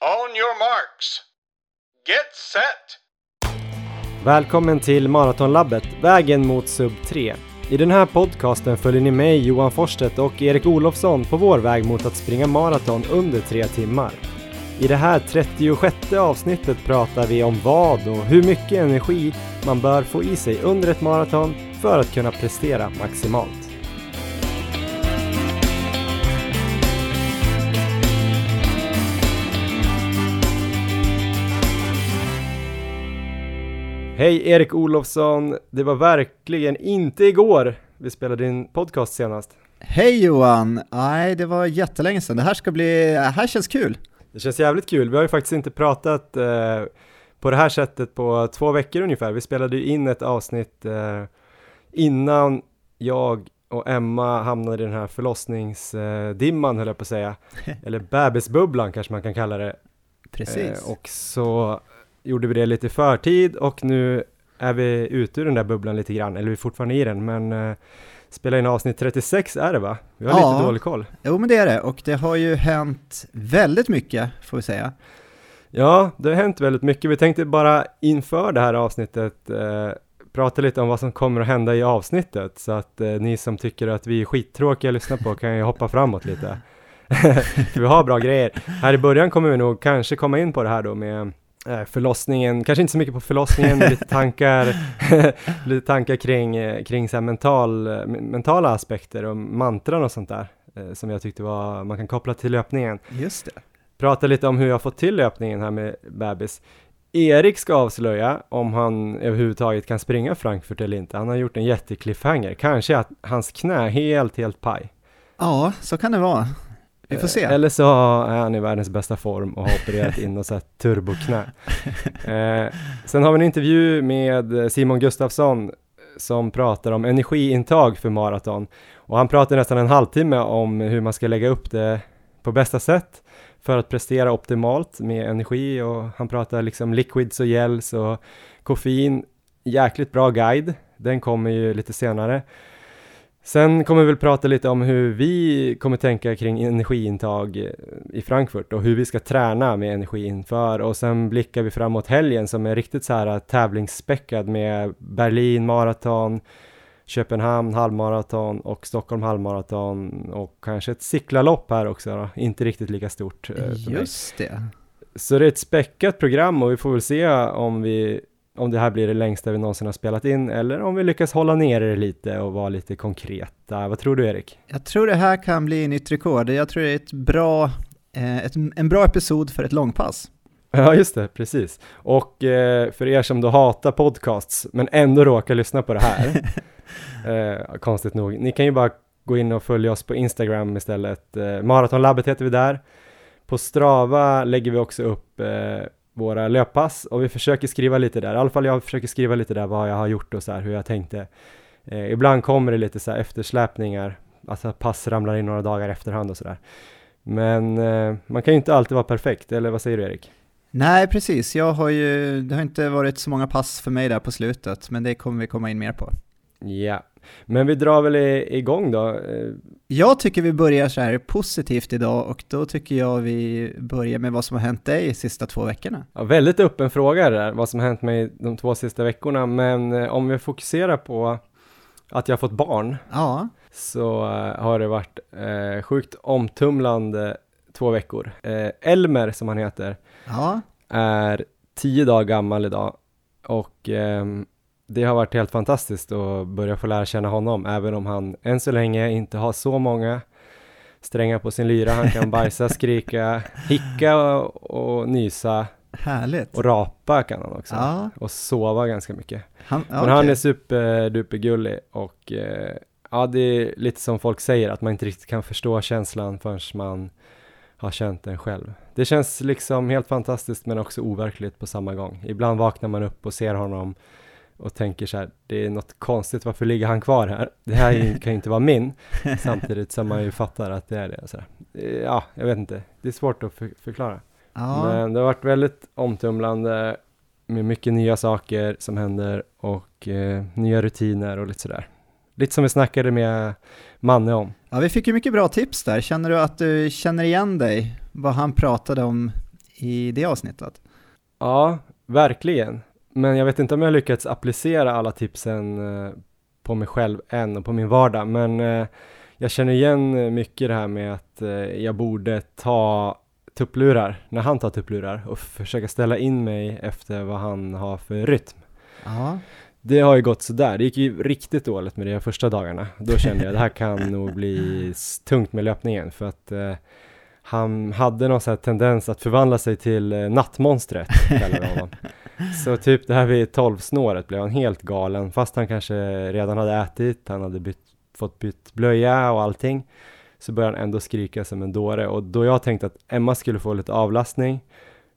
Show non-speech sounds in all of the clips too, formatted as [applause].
On your marks. Get set! Välkommen till Maratonlabbet, vägen mot sub 3. I den här podcasten följer ni mig, Johan Forsstedt och Erik Olofsson på vår väg mot att springa maraton under tre timmar. I det här 36 avsnittet pratar vi om vad och hur mycket energi man bör få i sig under ett maraton för att kunna prestera maximalt. Hej Erik Olofsson! Det var verkligen inte igår vi spelade in podcast senast. Hej Johan! Nej, det var jättelänge sedan. Det här ska bli, det här känns kul. Det känns jävligt kul. Vi har ju faktiskt inte pratat eh, på det här sättet på två veckor ungefär. Vi spelade ju in ett avsnitt eh, innan jag och Emma hamnade i den här förlossningsdimman höll jag på att säga. [laughs] Eller bebisbubblan kanske man kan kalla det. Precis. Eh, och så gjorde vi det lite i förtid och nu är vi ute ur den där bubblan lite grann, eller vi är fortfarande i den, men eh, spela in avsnitt 36 är det va? Vi har Ja. lite dålig koll. Jo men det är det, och det har ju hänt väldigt mycket får vi säga. Ja, det har hänt väldigt mycket. Vi tänkte bara inför det här avsnittet eh, prata lite om vad som kommer att hända i avsnittet, så att eh, ni som tycker att vi är skittråkiga att lyssna på kan ju hoppa framåt lite. [laughs] Vi har bra grejer. Här i början kommer vi nog kanske komma in på det här då med förlossningen, kanske inte så mycket på förlossningen, men lite tankar, [laughs] lite tankar kring, eh, kring så mental, eh, mentala aspekter och mantran och sånt där, eh, som jag tyckte var, man kan koppla till löpningen Just det. prata lite om hur jag fått till löpningen här med bebis. Erik ska avslöja om han överhuvudtaget kan springa Frankfurt eller inte. Han har gjort en jättekliffhanger. Kanske att hans knä är helt, helt paj. Ja, så kan det vara. Vi får se. Eller så är han i världens bästa form och har opererat in och här turboknä. [laughs] Eh, sen har vi en intervju med Simon Gustafsson som pratar om energiintag för maraton. Och han pratar nästan en halvtimme om hur man ska lägga upp det på bästa sätt för att prestera optimalt med energi och han pratar liksom liquids och gels och koffein. Jäkligt bra guide. Den kommer ju lite senare. Sen kommer vi väl prata lite om hur vi kommer tänka kring energiintag eh, i Frankfurt och hur vi ska träna med energi inför och sen blickar vi framåt helgen som är riktigt så här tävlingsspäckad med Berlin maraton, Köpenhamn halvmaraton och Stockholm halvmaraton och kanske ett cyklarlopp här också då. inte riktigt lika stort. eh. Just det. Så det är ett späckat program och vi får väl se om vi om det här blir det längsta vi någonsin har spelat in eller om vi lyckas hålla nere det lite och vara lite konkreta. Vad tror du Erik? Jag tror det här kan bli nytt rekord. Jag tror det är ett bra, eh, ett, en bra episod för ett långpass. Ja, just det, precis. Och eh, för er som då hatar podcasts men ändå råkar lyssna på det här, [laughs] eh, konstigt nog, ni kan ju bara gå in och följa oss på Instagram istället. Eh, Maratonlabbet heter vi där. På Strava lägger vi också upp eh, våra löppass och vi försöker skriva lite där, i alla fall jag försöker skriva lite där vad jag har gjort och så här hur jag tänkte. Eh, ibland kommer det lite så här eftersläpningar, alltså pass ramlar in några dagar efterhand och sådär. Men eh, man kan ju inte alltid vara perfekt, eller vad säger du Erik? Nej, precis. Jag har ju, det har inte varit så många pass för mig där på slutet, men det kommer vi komma in mer på. Ja, men vi drar väl igång då. Eh, Jag tycker vi börjar så här positivt idag och då tycker jag vi börjar med vad som har hänt dig de sista två veckorna. Ja, väldigt öppen fråga det där, vad som hänt mig de två sista veckorna, men eh, om vi fokuserar på att jag har fått barn Ja, så eh, har det varit eh, sjukt omtumlande två veckor. Eh, Elmer, som han heter, ja, är tio dagar gammal idag och ehm, det har varit helt fantastiskt att börja få lära känna honom, även om han än så länge inte har så många strängar på sin lyra. Han kan bajsa, [laughs] skrika, hicka och, och nysa härligt. och rapa kan han också. Ja, Och sova ganska mycket. han, Men han är superdupergullig och eh, ja, det är lite som folk säger att man inte riktigt kan förstå känslan förrän man har känt den själv. Det känns liksom helt fantastiskt men också overkligt på samma gång. Ibland vaknar man upp och ser honom och tänker så här, det är något konstigt, varför ligger han kvar här? Det här kan ju inte vara min, [laughs] samtidigt som man ju fattar att det är det. Så här. Ja, jag vet inte, det är svårt att för, förklara. ja, Men det har varit väldigt omtumlande med mycket nya saker som händer och eh, nya rutiner och lite sådär. Lite som vi snackade med Manne om. ja, vi fick ju mycket bra tips där. Känner du att du känner igen dig, vad han pratade om i det avsnittet. Ja, verkligen. Men jag vet inte om jag lyckats applicera alla tipsen eh, på mig själv än och på min vardag, men eh, jag känner igen mycket det här med att eh, jag borde ta tupplurar när han tar tupplurar och försöka ställa in mig efter vad han har för rytm. Ja, Det har ju gått sådär, det gick ju riktigt dåligt med det de första dagarna. Då kände jag att det här kan [laughs] nog bli tungt med löpningen för att eh, han hade någon sån här tendens att förvandla sig till eh, nattmonstret, kallar vi honom. [laughs] Så typ det här vid tolvsnåret blev han helt galen, fast han kanske redan hade ätit, han hade bytt, fått bytt blöja och allting. Så började han ändå skrika som en dåre och då jag tänkte att Emma skulle få lite avlastning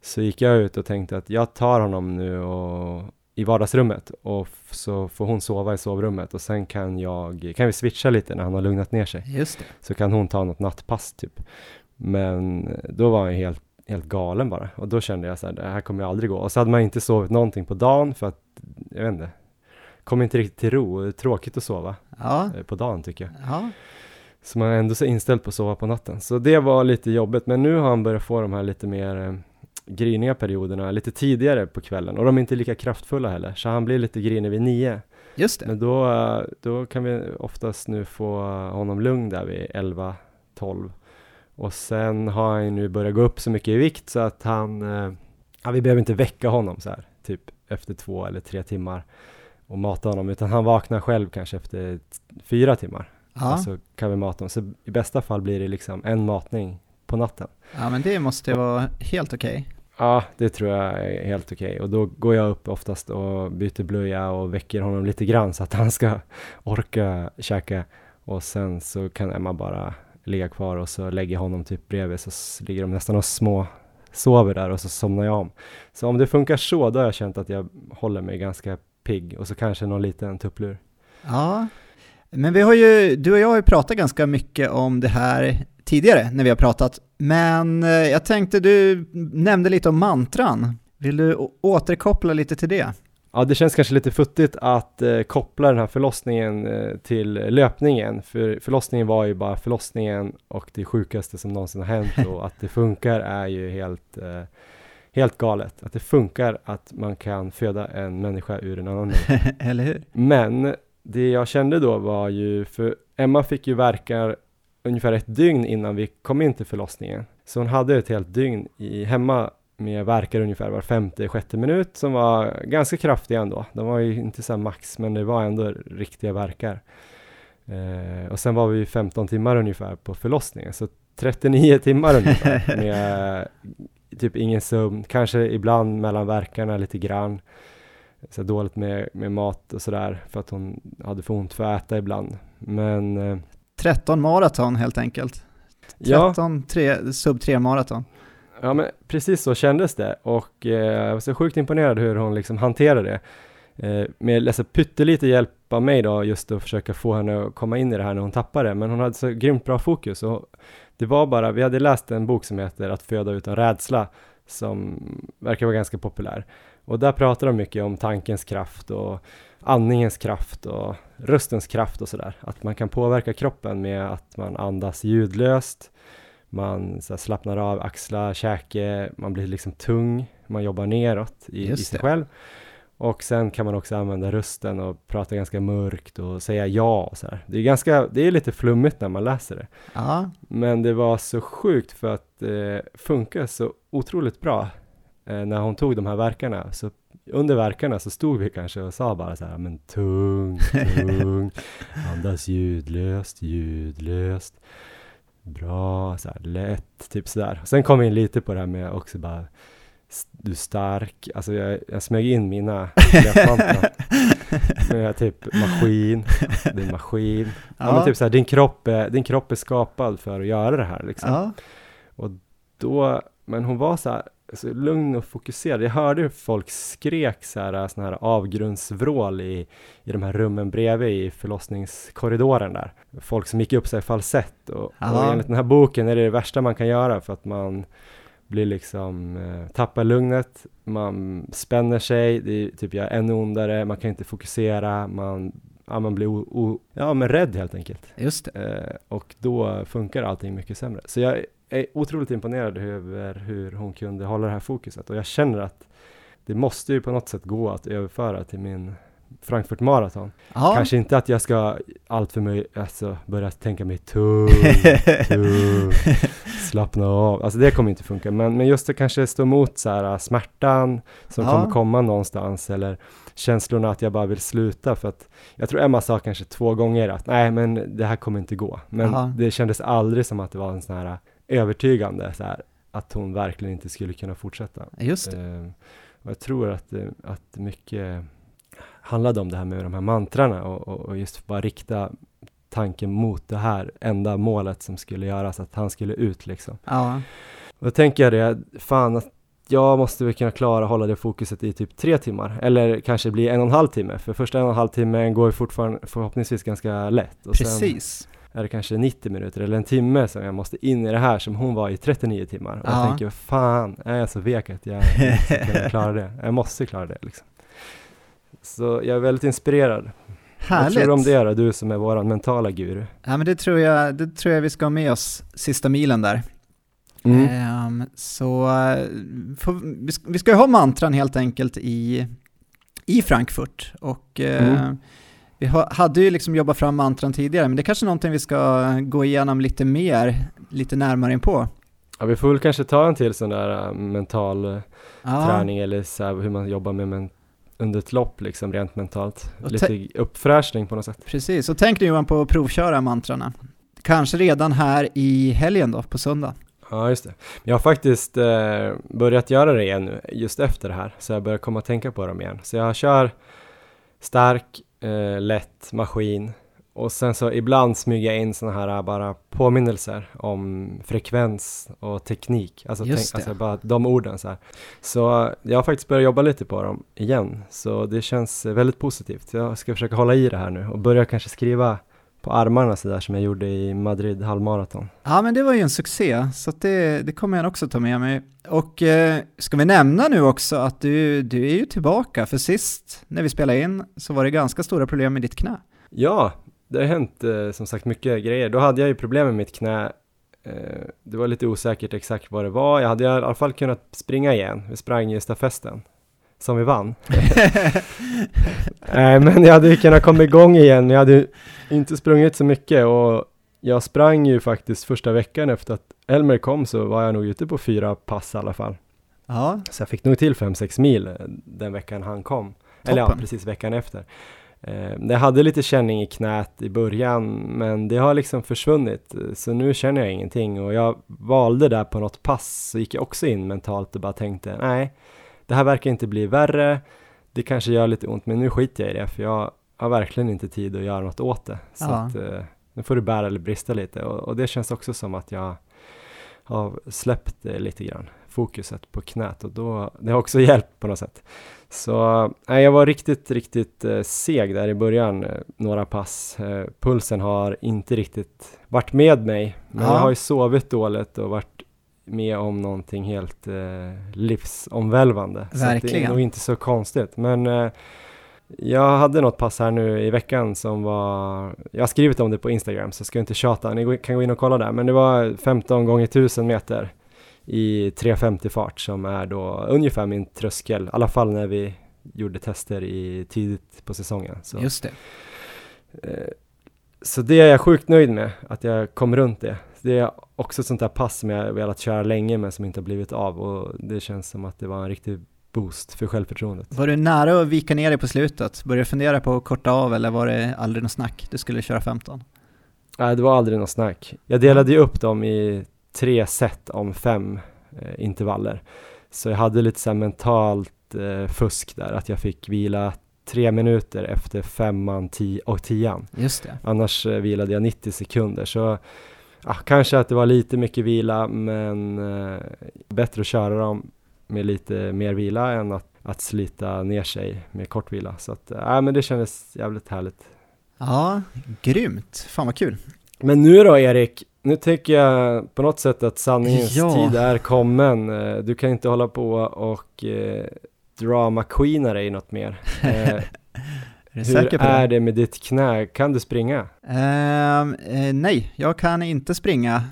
så gick jag ut och tänkte att jag tar honom nu och i vardagsrummet och så får hon sova i sovrummet och sen kan jag, kan vi switcha lite när han har lugnat ner sig. just det. Så kan hon ta något nattpass typ. Men då var han helt, helt galen bara och då kände jag så här, det här kommer jag aldrig gå. Och så hade man inte sovit någonting på dagen för att, jag vet inte, kom inte riktigt till ro. Det är tråkigt att sova Ja, eh, på dagen tycker jag. ja, Så man är ändå så inställd på att sova på natten. Så det var lite jobbigt, men nu har han börjat få de här lite mer eh, griniga perioderna lite tidigare på kvällen och de är inte lika kraftfulla heller, så han blir lite grinig vid nio. just det. Men då, eh, då kan vi oftast nu få honom lugn där vid 11, 12 och sen har han ju nu börjat gå upp så mycket i vikt så att han, eh, ja, vi behöver inte väcka honom så här, typ efter två eller tre timmar och mata honom, utan han vaknar själv kanske efter fyra timmar. Ja, Och så kan vi mata dem. Så i bästa fall blir det liksom en matning på natten. ja men det måste vara helt okej. Ja, det tror jag är helt okej. Och då går jag upp oftast och byter blöja och väcker honom lite grann så att han ska [laughs] orka käka. Och sen så kan Emma bara ligga kvar och så lägger jag honom typ bredvid så ligger de nästan och små sover där och så somnar jag om. Så om det funkar så, då har jag känt att jag håller mig ganska pigg och så kanske någon liten tupplur. Ja, men vi har ju, du och jag har ju pratat ganska mycket om det här tidigare när vi har pratat, men eh, jag tänkte du nämnde lite om mantran. Vill du återkoppla lite till det? Ja, det känns kanske lite futtigt att eh, koppla den här förlossningen eh, till löpningen, för förlossningen var ju bara förlossningen och det sjukaste som någonsin har hänt och att det funkar är ju helt, eh, helt galet. Att det funkar att man kan föda en människa ur en annan människa. [laughs] Eller hur? Men det jag kände då var ju, för Emma fick ju verkar ungefär ett dygn innan vi kom in till förlossningen. Så hon hade ett helt dygn i, hemma med verkar ungefär var femte, sjätte minut som var ganska kraftiga ändå. De var ju inte så max, men det var ändå riktiga verkar. Eh, och sen var vi 15 timmar ungefär på förlossningen, så 39 [laughs] timmar ungefär med typ ingen sömn, kanske ibland mellan verkarna lite grann så dåligt med, med mat och sådär för att hon hade för ont för att äta ibland. Men eh, 13 maraton helt enkelt. ja, 13 tre, sub 3 maraton ja, men precis så kändes det och eh, jag var så sjukt imponerad hur hon liksom hanterade det. Eh, med alltså, pyttelite hjälp av mig då, just att försöka få henne att komma in i det här när hon tappade, men hon hade så grymt bra fokus och det var bara, vi hade läst en bok som heter Att föda utan rädsla som verkar vara ganska populär. Och där pratar de mycket om tankens kraft och andningens kraft och röstens kraft och sådär. Att man kan påverka kroppen med att man andas ljudlöst, man så slappnar av axlar, käke, man blir liksom tung, man jobbar neråt i, i sig det. själv. Och sen kan man också använda rösten och prata ganska mörkt och säga ja och så här. Det är ganska, det är lite flummigt när man läser det. Ja, Men det var så sjukt för att det eh, funkar så otroligt bra eh, när hon tog de här verkarna. Så under verkarna så stod vi kanske och sa bara så här, men tung, [laughs] tung, andas ljudlöst, ljudlöst, bra, så här lätt, typ sådär. Sen kom vi in lite på det här med också bara, du är stark, alltså jag, jag smög in mina löpmantran [laughs] med typ maskin, det är maskin, Ja, men typ så här, din kropp, är, din kropp är skapad för att göra det här liksom. ja, Då, men hon var så här, så lugn och fokuserad. Jag hörde hur folk skrek så här, såna här avgrundsvrål i, i de här rummen bredvid i förlossningskorridoren där. Folk som gick upp sig i falsett och, och enligt den här boken är det det värsta man kan göra för att man blir liksom, eh, tappar lugnet, man spänner sig, det typ gör ännu ondare, man kan inte fokusera, man, ja, man blir o, o, ja, men rädd helt enkelt. just det. Eh, och då funkar allting mycket sämre. Så jag är otroligt imponerad över hur hon kunde hålla det här fokuset och jag känner att det måste ju på något sätt gå att överföra till min Frankfurt Marathon. Ja. Kanske inte att jag ska allt för mycket, alltså börja tänka mig tuff, tuff, [laughs] slappna av. Alltså det kommer inte funka, men, men just att kanske stå emot så här smärtan som Ja. kommer komma någonstans eller känslorna att jag bara vill sluta för att jag tror Emma sa kanske två gånger att nej men det här kommer inte gå. Men Ja. det kändes aldrig som att det var en sån här övertygande så här att hon verkligen inte skulle kunna fortsätta. Just det. Eh, och jag tror att, det- att mycket handlade om det här med de här mantrarna och, och, och just bara rikta tanken mot det här enda målet som skulle göras, att han skulle ut liksom. Ja. Och då tänker jag det, fan att jag måste väl kunna klara att hålla det fokuset i typ tre timmar, eller kanske bli en och en halv timme, för första en och en halv timme går ju fortfarande förhoppningsvis ganska lätt. Och sen Precis. Är det kanske 90 minuter eller en timme som jag måste in i det här som hon var i 39 timmar. Och Ja. jag tänker, fan, är jag så vek att jag inte ska kunna klara det? Jag måste klara det liksom. Så jag är väldigt inspirerad. Härligt. Vad tror du om det då, du som är våran mentala guru? Ja, men det tror, jag, det tror jag vi ska ha med oss sista milen där. Mm. Ehm, så eh, får, vi, ska, ju ha mantran helt enkelt i, i Frankfurt. Och eh, Mm. Vi ha, hade ju liksom jobbat fram mantran tidigare, men det är kanske är någonting vi ska gå igenom lite mer, lite närmare in på. Ja, vi får väl kanske ta en till sån där äh, mental äh, Ja, träning eller så hur man jobbar med men under ett lopp liksom rent mentalt. Och Lite uppfräschning på något sätt. precis. Och tänk nu Johan på att provköra mantrarna. Kanske redan här i helgen då, på söndag. Ja, just det. Jag har faktiskt eh, börjat göra det igen nu, just efter det här. Så jag börjar komma att tänka på dem igen. Så jag kör stark, eh, lätt maskin och sen så ibland smyger jag in såna här eh, bara påminnelser om frekvens och teknik. Alltså, det. alltså bara de orden så här. Så jag har faktiskt börjat jobba lite på dem igen. Så det känns väldigt positivt. Jag ska försöka hålla i det här nu och börja kanske skriva på armarna så där som jag gjorde i Madrid halvmaraton. Ja, men det var ju en succé, så det, det kommer jag också ta med mig. Och eh, ska vi nämna nu också att du, du är ju tillbaka, för sist när vi spelade in så var det ganska stora problem med ditt knä. Ja, det har hänt eh, som sagt mycket grejer. Då hade jag ju problem med mitt knä. Eh, det var lite osäkert exakt vad det var. Jag hade i alla fall kunnat springa igen. Vi sprang ju stafetten som vi vann. [laughs] [laughs] Nej, men jag hade ju kunnat komma igång igen. Men jag hade inte sprungit så mycket och jag sprang ju faktiskt första veckan efter att Elmer kom så var jag nog ute på fyra pass i alla fall. Ja, Så jag fick nog till 5-6 mil eh, den veckan han kom. Eller ja, Toppen. precis veckan efter. Eh, jag hade lite känning i knät i början, men det har liksom försvunnit. eh, Så nu känner jag ingenting och jag valde där på något pass, så gick jag också in mentalt och bara tänkte, nej, det här verkar inte bli värre. Det kanske gör lite ont, men nu skiter jag i det, för jag har verkligen inte tid att göra något åt det. Så Ja. att, eh, nu får det bära eller brista lite och, och det känns också som att jag har släppt det lite grann, fokuset på knät och då, det har också [laughs] hjälpt på något sätt. Så nej, jag var riktigt, riktigt eh, seg där i början, eh, några pass. Eh, pulsen har inte riktigt varit med mig, men Ja. jag har ju sovit dåligt och varit med om någonting helt eh, livsomvälvande. Så att det är Verkligen. nog inte så konstigt, men eh, jag hade något pass här nu i veckan som var, jag har skrivit om det på Instagram så ska jag inte tjata, ni kan gå in och kolla där, men det var 15 gånger 1000 meter i 350 fart som är då ungefär min tröskel, i alla fall när vi gjorde tester i tidigt på säsongen. Så, just det. eh, så det är jag sjukt nöjd med, att jag kom runt det. Det är också ett sånt där pass som jag velat köra länge men som inte har blivit av och det känns som att det var en riktig boost för självförtroendet. Var du nära att vika ner dig på slutet? Började du fundera på att korta av eller var det aldrig något snack? Du skulle köra 15? Nej, det var aldrig något snack. Jag delade ju upp dem i tre set om fem eh, intervaller. Så jag hade lite så här mentalt eh, fusk där, att jag fick vila tre minuter efter femman ti- och tian. Just det. Annars eh, vilade jag 90 sekunder. Så ja, kanske att det var lite mycket vila, men eh, bättre att köra dem med lite mer vila än att, att slita ner sig med kort vila. Så att, äh, men det kändes jävligt härligt. Ja, grymt. Fan vad kul. Men nu då Erik, nu tycker jag på något sätt att sanningens Ja. tid är kommen. Eh, Du kan inte hålla på och eh, drama queena dig något mer. [laughs] Eh, Är du hur säker på är det? det med ditt knä? Kan du springa? Ehm, eh, nej, jag kan inte springa.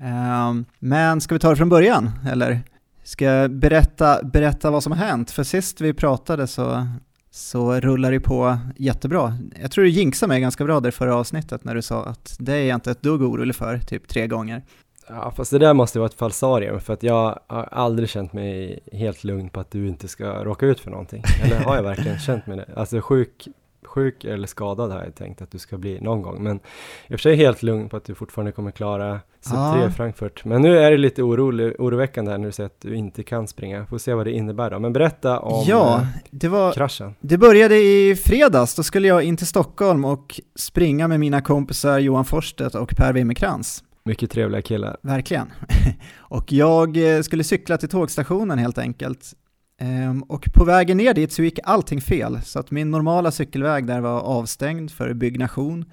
Ehm, men ska vi ta det från början, eller? Ska jag berätta, berätta vad som har hänt? För sist vi pratade så, så rullar det på jättebra. Jag tror du jinxade mig ganska bra där förra avsnittet när du sa att det är jag inte ett dugg orolig för, typ tre gånger. Ja, fast det där måste vara ett falsarium för att jag har aldrig känt mig helt lugn på att du inte ska råka ut för någonting. Eller har jag verkligen känt mig det? Alltså sjuk, sjuk eller skadad har jag tänkt att du ska bli någon gång. Men i och för sig helt lugn på att du fortfarande kommer klara sub 3 Ja. i Frankfurt. Men nu är det lite orolig, oroväckande här när du säger att du inte kan springa. Får se vad det innebär då. Men berätta om ja, eh, det var, kraschen. Det började i fredags, då skulle jag in till Stockholm och springa med mina kompisar Johan Forsstedt och Per Wimmerkrans. Mycket trevliga killar. Verkligen. [laughs] och jag eh, skulle cykla till tågstationen helt enkelt. Ehm, och på vägen ner dit så gick allting fel, så att min normala cykelväg där var avstängd för byggnation.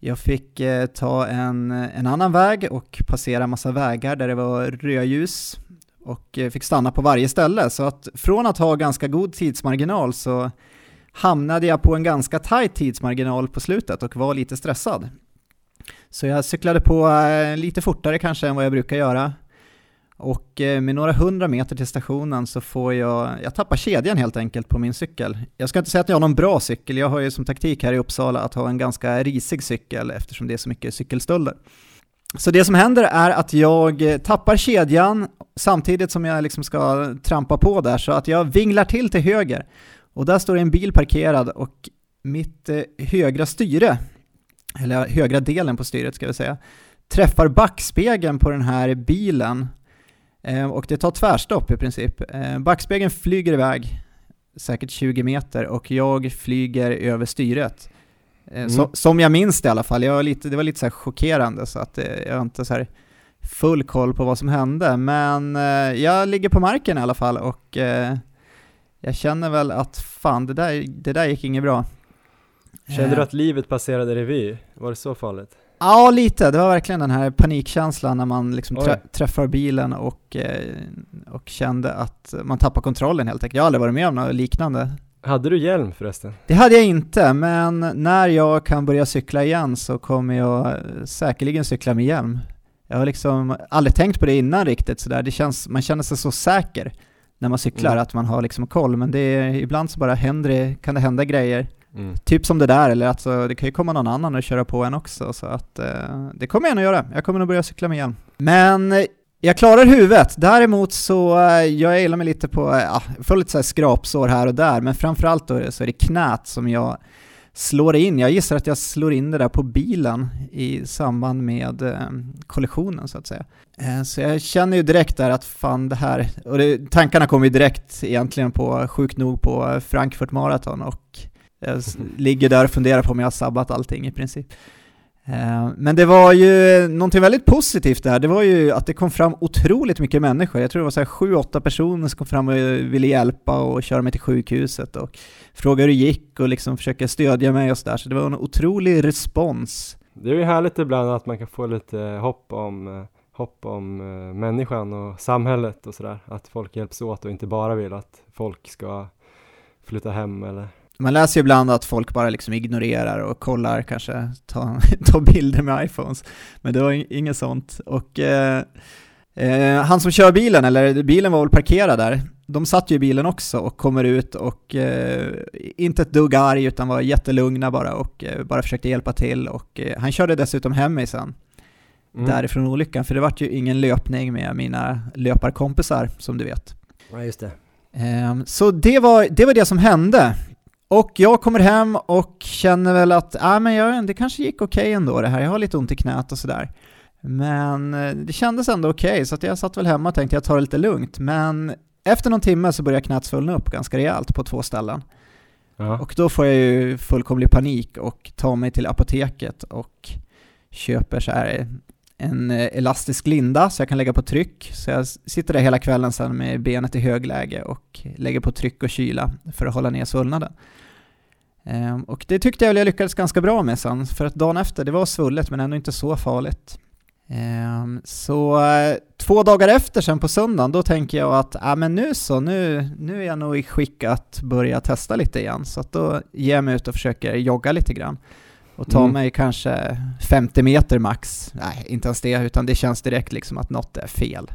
Jag fick eh, ta en, en annan väg och passera massa vägar där det var rödljus och eh, fick stanna på varje ställe. Så att från att ha ganska god tidsmarginal så hamnade jag på en ganska tajt tidsmarginal på slutet och var lite stressad. Så jag cyklade på eh, lite fortare kanske än vad jag brukar göra. Och eh, med några hundra meter till stationen så får jag, jag tappar kedjan helt enkelt på min cykel. Jag ska inte säga att jag har någon bra cykel, jag har ju som taktik här i Uppsala att ha en ganska risig cykel eftersom det är så mycket cykelstölder. Så det som händer är att jag eh, tappar kedjan samtidigt som jag liksom ska trampa på där så att jag vinglar till till höger. Och där står en bil parkerad och mitt eh, högra styre, eller högra delen på styret ska vi säga, träffar backspegeln på den här bilen och det tar tvärstopp i princip. Eh, backspegeln flyger iväg säkert 20 meter och jag flyger över styret. Eh, Mm. så, som jag minns det i alla fall. Jag var lite, det var lite så chockerande så att eh, jag har inte så här full koll på vad som hände. Men eh, jag ligger på marken i alla fall och eh, jag känner väl att fan, det där, det där gick inget bra. Kände Eh, du att livet passerade revy? Var det så farligt? Ja, lite. Det var verkligen den här panikkänslan när man liksom trä träffar bilen och, eh, och kände att man tappar kontrollen helt enkelt. Jag har aldrig varit med om något liknande. Hade du hjälm förresten? Det hade jag inte, men när jag kan börja cykla igen så kommer jag eh, säkerligen cykla med hjälm. Jag har liksom aldrig tänkt på det innan riktigt sådär. Det känns, man känner sig så säker när man cyklar Mm. att man har liksom koll, men det är, ibland så bara händer det, kan det hända grejer. Mm. Typ som det där, eller alltså, det kan ju komma någon annan och köra på en också, så att eh, det kommer jag nog göra. Jag kommer nog börja cykla med igen. Men eh, jag klarar huvudet. Däremot så, eh, jag gillar mig lite på, ja, jag får lite så här skrapsår här och där, men framförallt då så är det knät som jag slår in. Jag gissar att jag slår in det där på bilen i samband med eh, kollisionen så att säga. Eh, så jag känner ju direkt där att fan det här, och det, tankarna kommer ju direkt egentligen på, sjukt nog, på Frankfurt Marathon och jag ligger där och funderar på om jag har sabbat allting i princip. Eh, men det var ju någonting väldigt positivt där, det var ju att det kom fram otroligt mycket människor. Jag tror det var så här sju, åtta personer som kom fram och ville hjälpa och köra mig till sjukhuset och fråga hur det gick och liksom försöka stödja mig och sådär. Så det var en otrolig respons. Det är ju härligt ibland att man kan få lite hopp om, hopp om eh, människan och samhället och sådär. Att folk hjälps åt och inte bara vill att folk ska flytta hem eller man läser ju ibland att folk bara liksom ignorerar och kollar, kanske tar [laughs] ta bilder med iPhones. Men det var ing- inget sånt. Och eh, eh, han som kör bilen, eller bilen var väl parkerad där, de satt ju i bilen också och kommer ut och eh, inte ett dugg arg utan var jättelugna bara och eh, bara försökte hjälpa till och eh, han körde dessutom hem mig sen Mm. därifrån olyckan för det vart ju ingen löpning med mina löparkompisar som du vet. Ja, just det. Ehm, Så det var, det var det som hände. Och jag kommer hem och känner väl att äh, men jag, det kanske gick okej ändå det här, jag har lite ont i knät och sådär. Men eh, det kändes ändå okej, så att jag satt väl hemma och tänkte jag tar det lite lugnt. Men efter någon timme så började knät svullna upp ganska rejält på två ställen. Ja. Och då får jag ju fullkomlig panik och tar mig till apoteket och köper så här en eh, elastisk linda så jag kan lägga på tryck. Så jag sitter där hela kvällen sen med benet i högläge och lägger på tryck och kyla för att hålla ner svullnaden. Ehm, Och det tyckte jag väl jag lyckades ganska bra med sen, för att dagen efter, det var svullet men ändå inte så farligt. Ehm, Så eh, två dagar efter sen på söndagen, då tänker jag att ah, men nu så, nu, nu är jag nog i skick att börja testa lite igen. Så att då ger jag mig ut och försöker jogga lite grann och ta Mm. mig kanske 50 meter max. Nej, inte ens det, utan det känns direkt liksom att något är fel.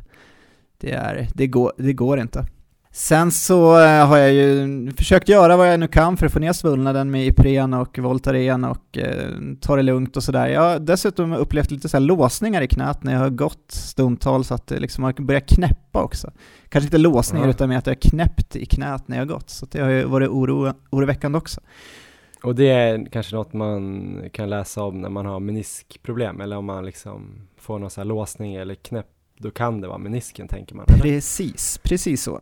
Det, är, det, går, det går inte. Sen så eh, har jag ju försökt göra vad jag nu kan för att få ner svullnaden med Ipren och Voltaren och eh, ta det lugnt och sådär. Jag har dessutom upplevt lite så låsningar i knät när jag har gått stundtals så att det liksom har börjat knäppa också. Kanske inte låsningar Ja. utan mer att jag har knäppt i knät när jag har gått. Så det har ju varit oro, oroväckande också. Och det är kanske något man kan läsa om när man har meniskproblem eller om man liksom får någon så här låsning eller knäpp, då kan det vara menisken tänker man. Eller? Precis, precis så.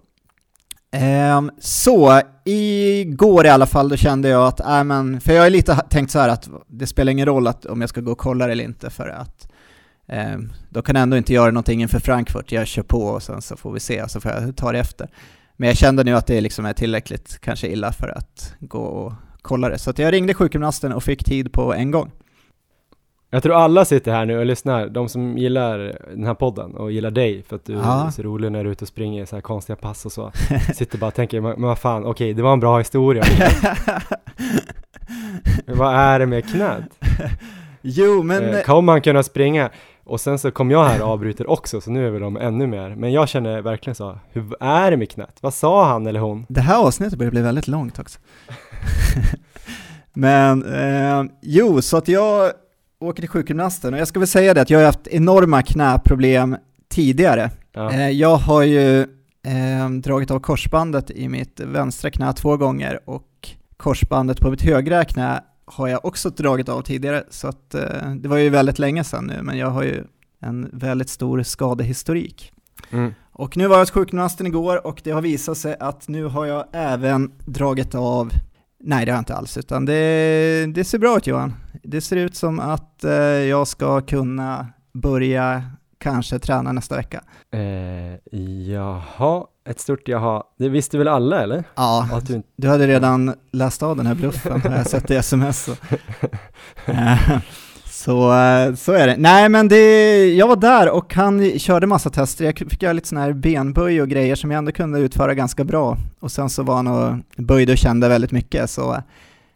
Um, så, igår i alla fall då kände jag att, äh, men, för jag har lite tänkt så här att det spelar ingen roll att, om jag ska gå och kolla det eller inte för att ehm, um, då kan jag ändå inte göra någonting inför Frankfurt, jag kör på och sen så får vi se, så får jag ta det efter. Men jag kände nu att det liksom är tillräckligt kanske illa för att gå och kolla det, så jag ringde sjukgymnasten och fick tid på en gång. Jag tror alla sitter här nu och lyssnar, de som gillar den här podden och gillar dig för att du Ja. är så rolig när du är ute och springer så här konstiga pass och så. [laughs] Sitter bara och tänker, men vad fan, okej, det var en bra historia. Men [laughs] vad är det med knät? jo, men... eh, kommer man kunna springa? Och sen så kom jag här och avbryter också, så nu är väl de ännu mer. Men jag känner verkligen så, hur är det med knät? Vad sa han eller hon? Det här avsnittet börjar bli väldigt långt också. [laughs] Men eh, jo, så att jag åker till sjukgymnasten och jag ska väl säga det att jag har haft enorma knäproblem tidigare. Ja. Eh, jag har ju eh, dragit av korsbandet i mitt vänstra knä två gånger och korsbandet på mitt högra knä har jag också dragit av tidigare så att eh, det var ju väldigt länge sedan nu men jag har ju en väldigt stor skadehistorik. Mm. Och nu var jag hos sjukgymnasten igår och det har visat sig att nu har jag även dragit av, nej det har jag inte alls, utan det, det ser bra ut Johan. Det ser ut som att eh, jag ska kunna börja kanske träna nästa vecka. Eh, jaha, ett stort jaha. Det visste väl alla eller? Ja, Att du du hade redan läst av den här bluffen, har jag sett i sms. [laughs] Så. Eh, Så, eh, är det. Nej men det, jag var där och han körde massa tester, jag fick göra lite sådana här benböj och grejer som jag ändå kunde utföra ganska bra. Och sen så var han och böjde och kände väldigt mycket så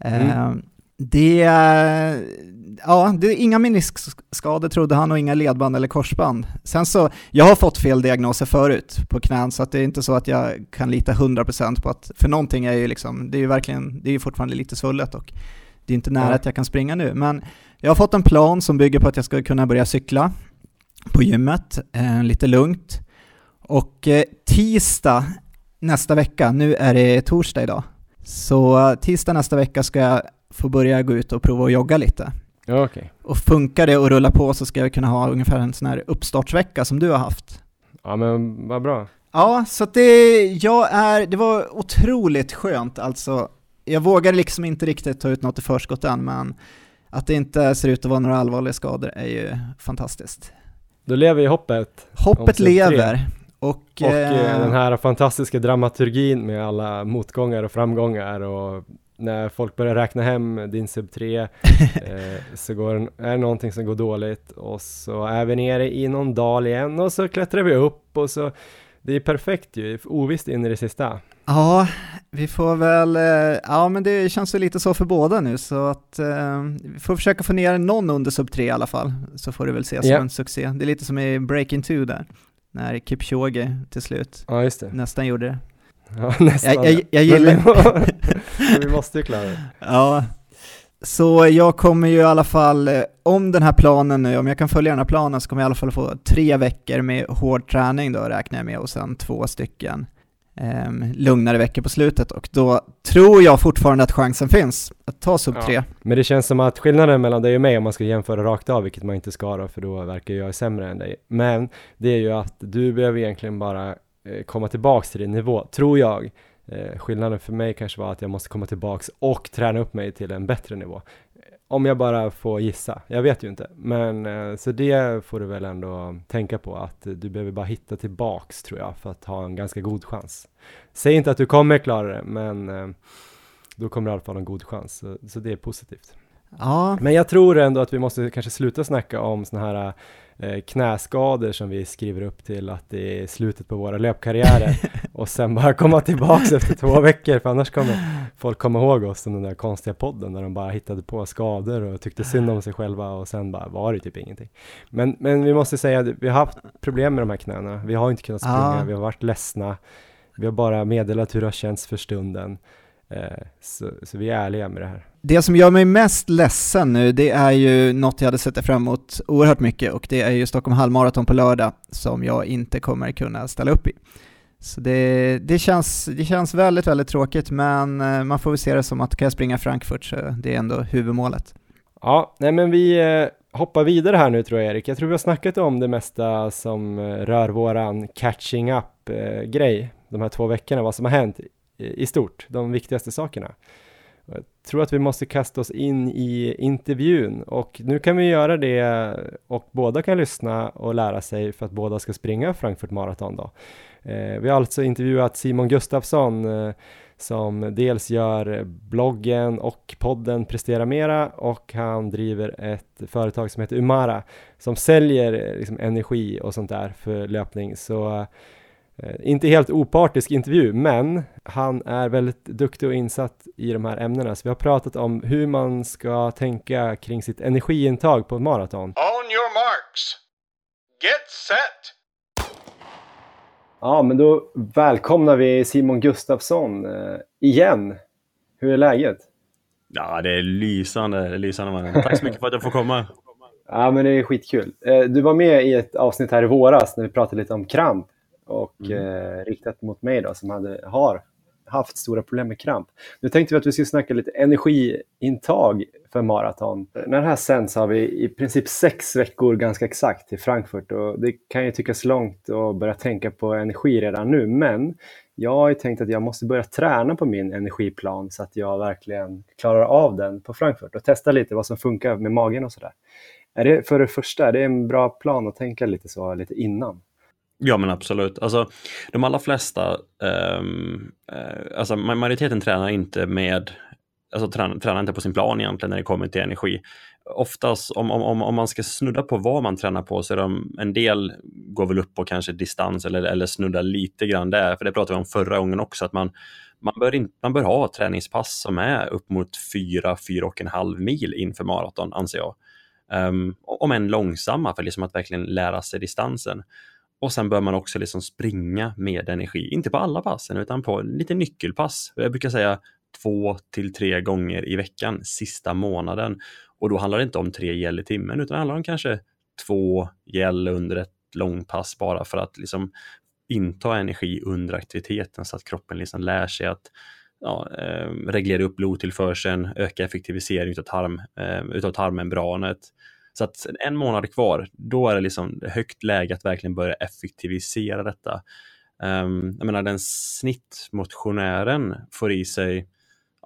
eh, Mm. det, ja, det är inga meniskskador trodde han och inga ledband eller korsband. Sen så, jag har fått fel diagnoser förut på knän så att det är inte så att jag kan lita 100% på att, för någonting är ju liksom, det är ju verkligen, det är ju fortfarande lite svullet och det är inte nära Ja. att jag kan springa nu. Men jag har fått en plan som bygger på att jag ska kunna börja cykla på gymmet, eh, lite lugnt. Och eh, tisdag nästa vecka, nu är det torsdag idag, så tisdag nästa vecka ska jag få börja gå ut och prova att jogga lite. Ja, okej. Och funkar det och rulla på så ska jag kunna ha ungefär en sån här uppstartsvecka som du har haft. Ja men vad bra. Ja, så det, jag är, det var otroligt skönt alltså. Jag vågar liksom inte riktigt ta ut något i förskott än, men att det inte ser ut att vara några allvarliga skador är ju fantastiskt. Då lever ju hoppet. Hoppet lever. Och, Och eh, eh, den här fantastiska dramaturgin med alla motgångar och framgångar och när folk börjar räkna hem din sub 3 eh, [laughs] så går, är det någonting som går dåligt och så är vi nere i någon dal igen och så klättrar vi upp och så det är perfekt ju, ovisst in i det sista. Ja, vi får väl, eh, ja men det känns ju lite så för båda nu så att eh, vi får försöka få ner någon under sub 3 i alla fall, så får det väl ses Ja. som en succé. Det är lite som i Breaking 2 där, när Kipchoge till slut Ja just det. nästan gjorde det. [laughs] Ja, nästan. Jag, jag, jag gillar, vi, [laughs] vi måste ju klara det. ja. Så jag kommer ju i alla fall, eh, om den här planen nu, om jag kan följa den här planen så kommer jag i alla fall få tre veckor med hård träning då räknar jag med och sen två stycken ehm, lugnare veckor på slutet och då tror jag fortfarande att chansen finns att ta sub Ja. 3. Men det känns som att skillnaden mellan dig och mig om man ska jämföra rakt av, vilket man inte ska då, för då verkar jag sämre än dig. Men det är ju att du behöver egentligen bara eh, komma tillbaks till din nivå, tror jag. Eh, skillnaden för mig kanske var att jag måste komma tillbaks och träna upp mig till en bättre nivå. Om jag bara får gissa, jag vet ju inte. Men eh, så det får du väl ändå tänka på att du behöver bara hitta tillbaks tror jag för att ha en ganska god chans. Säg inte att du kommer klara det, men eh, då kommer du i alla fall ha en god chans. Så, så det är positivt. Ja. Men jag tror ändå att vi måste kanske sluta snacka om sådana här eh, knäskador som vi skriver upp till att det är slutet på våra löpkarriärer [laughs] och sen bara komma tillbaks efter [laughs] två veckor för annars kommer folk komma ihåg oss som den där konstiga podden där de bara hittade på skador och tyckte synd om sig själva och sen bara var det typ ingenting. Men, men vi måste säga att vi har haft problem med de här knäna. Vi har inte kunnat springa, Ja. vi har varit ledsna. Vi har bara meddelat hur det har känts för stunden. Eh, så, så vi är ärliga med det här. Det som gör mig mest ledsen nu, det är ju något jag hade sett fram emot oerhört mycket och det är ju Stockholm halvmaraton på lördag som jag inte kommer kunna ställa upp i. Så det, det, känns, det känns väldigt, väldigt tråkigt men eh, man får väl se det som att kan jag springa Frankfurt så det är ändå huvudmålet. Ja, nej men vi eh, hoppar vidare här nu tror jag Erik. Jag tror vi har snackat om det mesta som eh, rör våran catching up-grej de här två veckorna, vad som har hänt i stort, de viktigaste sakerna. Jag tror att vi måste kasta oss in i intervjun och nu kan vi göra det och båda kan lyssna och lära sig för att båda ska springa Frankfurt Marathon då. Eh, vi har alltså intervjuat Simon Gustafsson eh, som dels gör bloggen och podden Prestera Mera och han driver ett företag som heter Umara som säljer eh, liksom, energi och sånt där för löpning. Så inte helt opartisk intervju, men han är väldigt duktig och insatt i de här ämnena. Så vi har pratat om hur man ska tänka kring sitt energiintag på maraton. On your marks. Get set. Ja, men då välkomnar vi Simon Gustafsson eh, igen. Hur är läget? Ja, det är lysande, det är lysande mannen. Tack så mycket för att jag får komma. Ja, men det är skitkul. Eh, Du var med i ett avsnitt här i våras när vi pratade lite om kramp och eh, riktat mot mig då som hade, har haft stora problem med kramp. Nu tänkte vi att vi skulle snacka lite energiintag för maraton. När det här sänds har vi i princip sex veckor ganska exakt till Frankfurt och det kan ju tyckas långt att börja tänka på energi redan nu, men jag har ju tänkt att jag måste börja träna på min energiplan så att jag verkligen klarar av den på Frankfurt och testa lite vad som funkar med magen och sådär. Är det för det första, är det en bra plan att tänka lite så lite innan? Ja, men absolut. Alltså, de allra flesta, um, alltså majoriteten tränar inte med, alltså tränar, tränar inte på sin plan egentligen när det kommer till energi. Oftast om, om, om, man ska snudda på vad man tränar på så är de, en del går väl upp på kanske distans eller, eller snuddar lite grann där, för det pratade vi om förra gången också, att man, man, bör, in, man bör ha träningspass som är upp mot 4-4,5 mil inför maraton, anser jag. Um, om än långsamma för liksom att verkligen lära sig distansen. Och sen bör man också liksom springa med energi, inte på alla passen utan på lite nyckelpass. Jag brukar säga två till tre gånger i veckan sista månaden. Och då handlar det inte om tre gäll i timmen utan det handlar om kanske två gäll under ett långpass bara för att liksom inta energi under aktiviteten så att kroppen liksom lär sig att ja, eh, reglera upp blodtillförseln, öka effektivisering utav, tarm, eh, utav tarmmembranet. Så att en månad kvar, då är det liksom högt läge att verkligen börja effektivisera detta. Um, jag menar den snittmotionären får i sig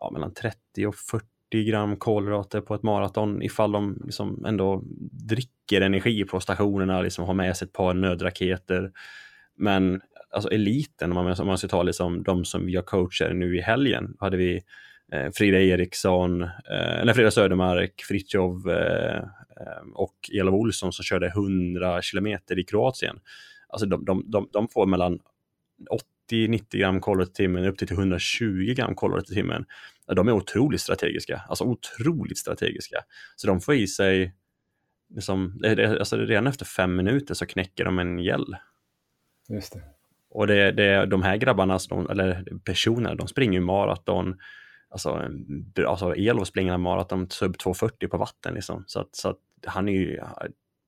ja, mellan 30 och 40 gram kolhydrater på ett maraton ifall de liksom ändå dricker energi på stationerna, liksom har med sig ett par nödraketer. Men alltså eliten, om man, om man ska ta liksom de som jag coachar nu i helgen, hade vi eh, Frida Eriksson, eh, eller Frida Södermark, Fritjof eh, och Elof Olsson som körde 100 kilometer i Kroatien. Alltså de, de, de, de får mellan 80-90 gram kolhydrater i timmen upp till 120 gram kolhydrater i timmen. De är otroligt strategiska, alltså otroligt strategiska. Så de får i sig, liksom, alltså redan efter fem minuter så knäcker de en gäll. Just det. Och det, det, de här grabbarna, eller personerna, de springer ju maraton, alltså, alltså Elof springer maraton sub 240 på vatten liksom. Så att, så att han är ju,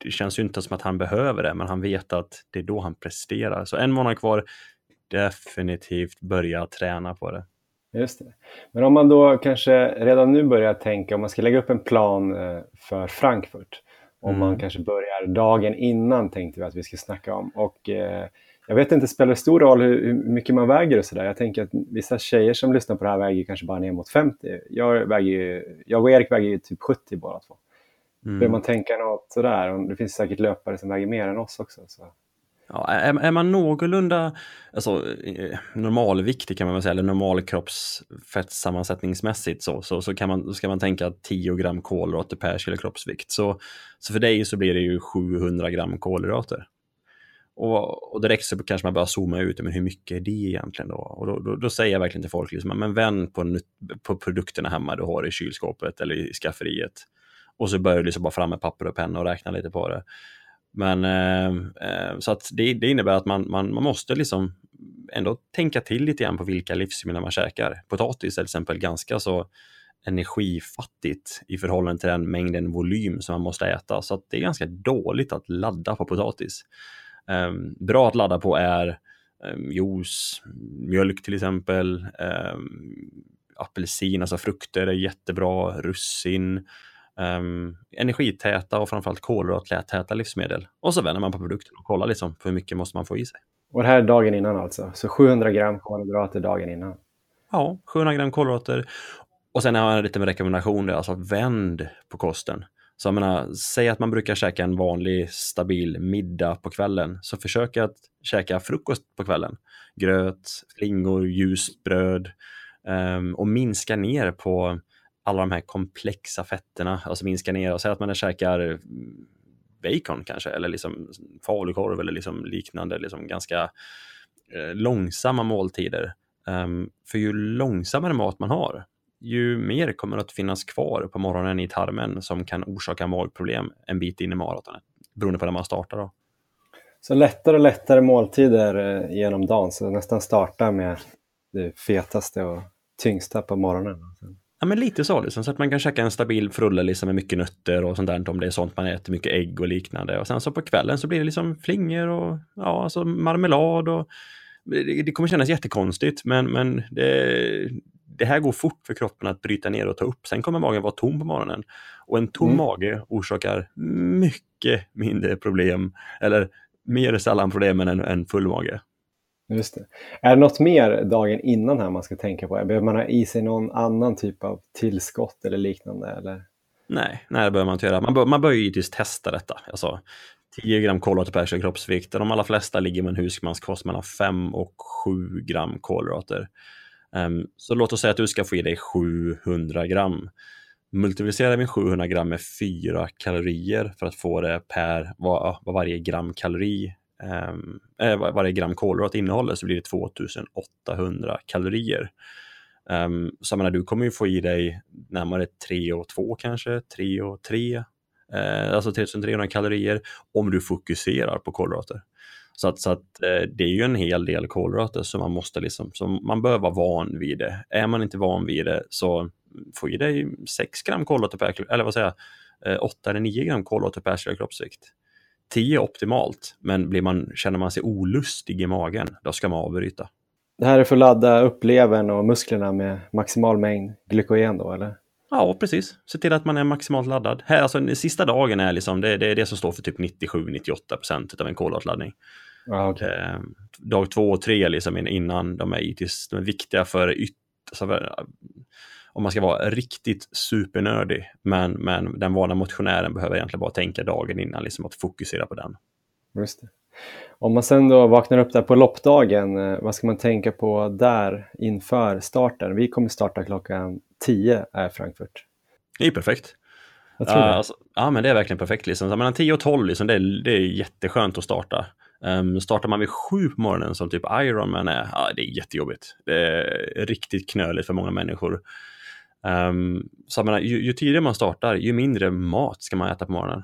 det känns ju inte som att han behöver det, men han vet att det är då han presterar. Så en månad kvar, definitivt börja träna på det. Just det. Men om man då kanske redan nu börjar tänka, om man ska lägga upp en plan för Frankfurt, om mm. man kanske börjar dagen innan tänkte vi att vi ska snacka om. Och eh, jag vet inte, spelar det stor roll hur, hur mycket man väger och sådär? Jag tänker att vissa tjejer som lyssnar på det här väger kanske bara ner mot 50. Jag, väger, jag och Erik väger ju typ 70 båda två. Mm. Bör man tänka något sådär? Det finns säkert löpare som väger mer än oss också. Så. Ja, är, är man någorlunda alltså, normalviktig kan man väl säga, eller normal kroppsfettsammansättningsmässigt så, så, så kan man, ska man tänka 10 gram kolhydrater per kilo kroppsvikt. Så, så för dig så blir det ju 700 gram kolhydrater. Och, och direkt så kanske man börjar zooma ut, men hur mycket är det egentligen då? Och då, då, då säger jag verkligen till folk, liksom, men vänd på, på produkterna hemma du har i kylskåpet eller i skafferiet. Och så börjar du liksom bara fram med papper och penna och räkna lite på det. Men eh, eh så att det, det, innebär att man, man, man måste liksom ändå tänka till lite grann på vilka livsmedel man käkar. Potatis är till exempel ganska så energifattigt i förhållande till den mängden volym som man måste äta. Så att det är ganska dåligt att ladda på potatis. Um, bra att ladda på är um, juice, mjölk till exempel, um, apelsin, alltså frukter är jättebra, russin, um, energitäta och framförallt kolhydratlättäta livsmedel. Och så vänder man på produkten och kollar liksom hur mycket måste man få i sig. Och det här är dagen innan alltså? Så 700 gram kolhydrater dagen innan? Ja, 700 gram kolhydrater. Och sen har jag lite med rekommendation, alltså vänd på kosten. Så jag menar, säg att man brukar käka en vanlig stabil middag på kvällen, så försök att käka frukost på kvällen. Gröt, flingor, ljust bröd um, och minska ner på alla de här komplexa fetterna, alltså minska ner och säg att man käkar bacon kanske, eller liksom falukorv eller liksom liknande, liksom ganska eh, långsamma måltider. Um, för ju långsammare mat man har, ju mer kommer att finnas kvar på morgonen i tarmen som kan orsaka magproblem en bit in i maratonet, beroende på när man startar. Då. Så lättare och lättare måltider eh, genom dagen, så nästan starta med det fetaste och tyngsta på morgonen. Ja, men lite så, liksom, så att man kan käka en stabil frulle liksom, med mycket nötter och sånt där, om det är sånt man äter, mycket ägg och liknande. Och sen så på kvällen så blir det liksom flingor och ja, alltså marmelad och det, det kommer kännas jättekonstigt, men, men det, det här går fort för kroppen att bryta ner och ta upp. Sen kommer magen vara tom på morgonen. Och en tom mm. mage orsakar mycket mindre problem, eller mer sällan problem än en full mage. Just det. Är det något mer dagen innan här man ska tänka på? Behöver man ha i sig någon annan typ av tillskott eller liknande? Eller? Nej, nej, det behöver man inte göra. Man bör, man bör givetvis testa detta. Alltså, 10 gram kolhydrater per kilo kroppsvikt. De allra flesta ligger med en husmanskost mellan 5 och 7 gram kolhydrater. Ehm, så låt oss säga att du ska få i dig 700 gram. Multiplicera vi 700 gram med 4 kalorier för att få det per vad, vad varje gram kalori äh, varje gram kolhydrat innehåller så blir det 2800 kalorier. Um, så jag menar, du kommer ju få i dig närmare 3 och 2 kanske, 3 och 3, eh, alltså 3300 kalorier om du fokuserar på kolhydrater. Så att, så att eh, det är ju en hel del kolhydrater som man måste liksom, så man bör vara van vid det. Är man inte van vid det så få i dig 6 gram kolhydrater per, eller vad säger jag, 8 eh, eller 9 gram kolhydrater per kilo kroppsvikt. 10 är optimalt, men blir man, känner man sig olustig i magen, då ska man avbryta. Det här är för att ladda upp levern och musklerna med maximal mängd glykogen då, eller? Ja, precis. Se till att man är maximalt laddad. Här, alltså, den sista dagen är liksom, det, det är det som står för typ 97-98 procent av en kolhydratladdning. Ah, okay. eh, dag två och tre liksom innan de är, de är viktiga för, yt, alltså, om man ska vara riktigt supernördig. Men, men den vana motionären behöver egentligen bara tänka dagen innan, liksom att fokusera på den. Just det. Om man sen då vaknar upp där på loppdagen, eh, vad ska man tänka på där inför starten? Vi kommer starta klockan 10 är Frankfurt. Det är perfekt. Jag tror det. alltså, ja, men det är verkligen perfekt. Liksom. Så mellan 10 och 12, liksom, det, är, det är jätteskönt att starta. Um, startar man vid sju på morgonen som typ Ironman är, ja, det är jättejobbigt. Det är riktigt knöligt för många människor. Um, så menar, ju, ju, tidigare man startar, ju mindre mat ska man äta på morgonen.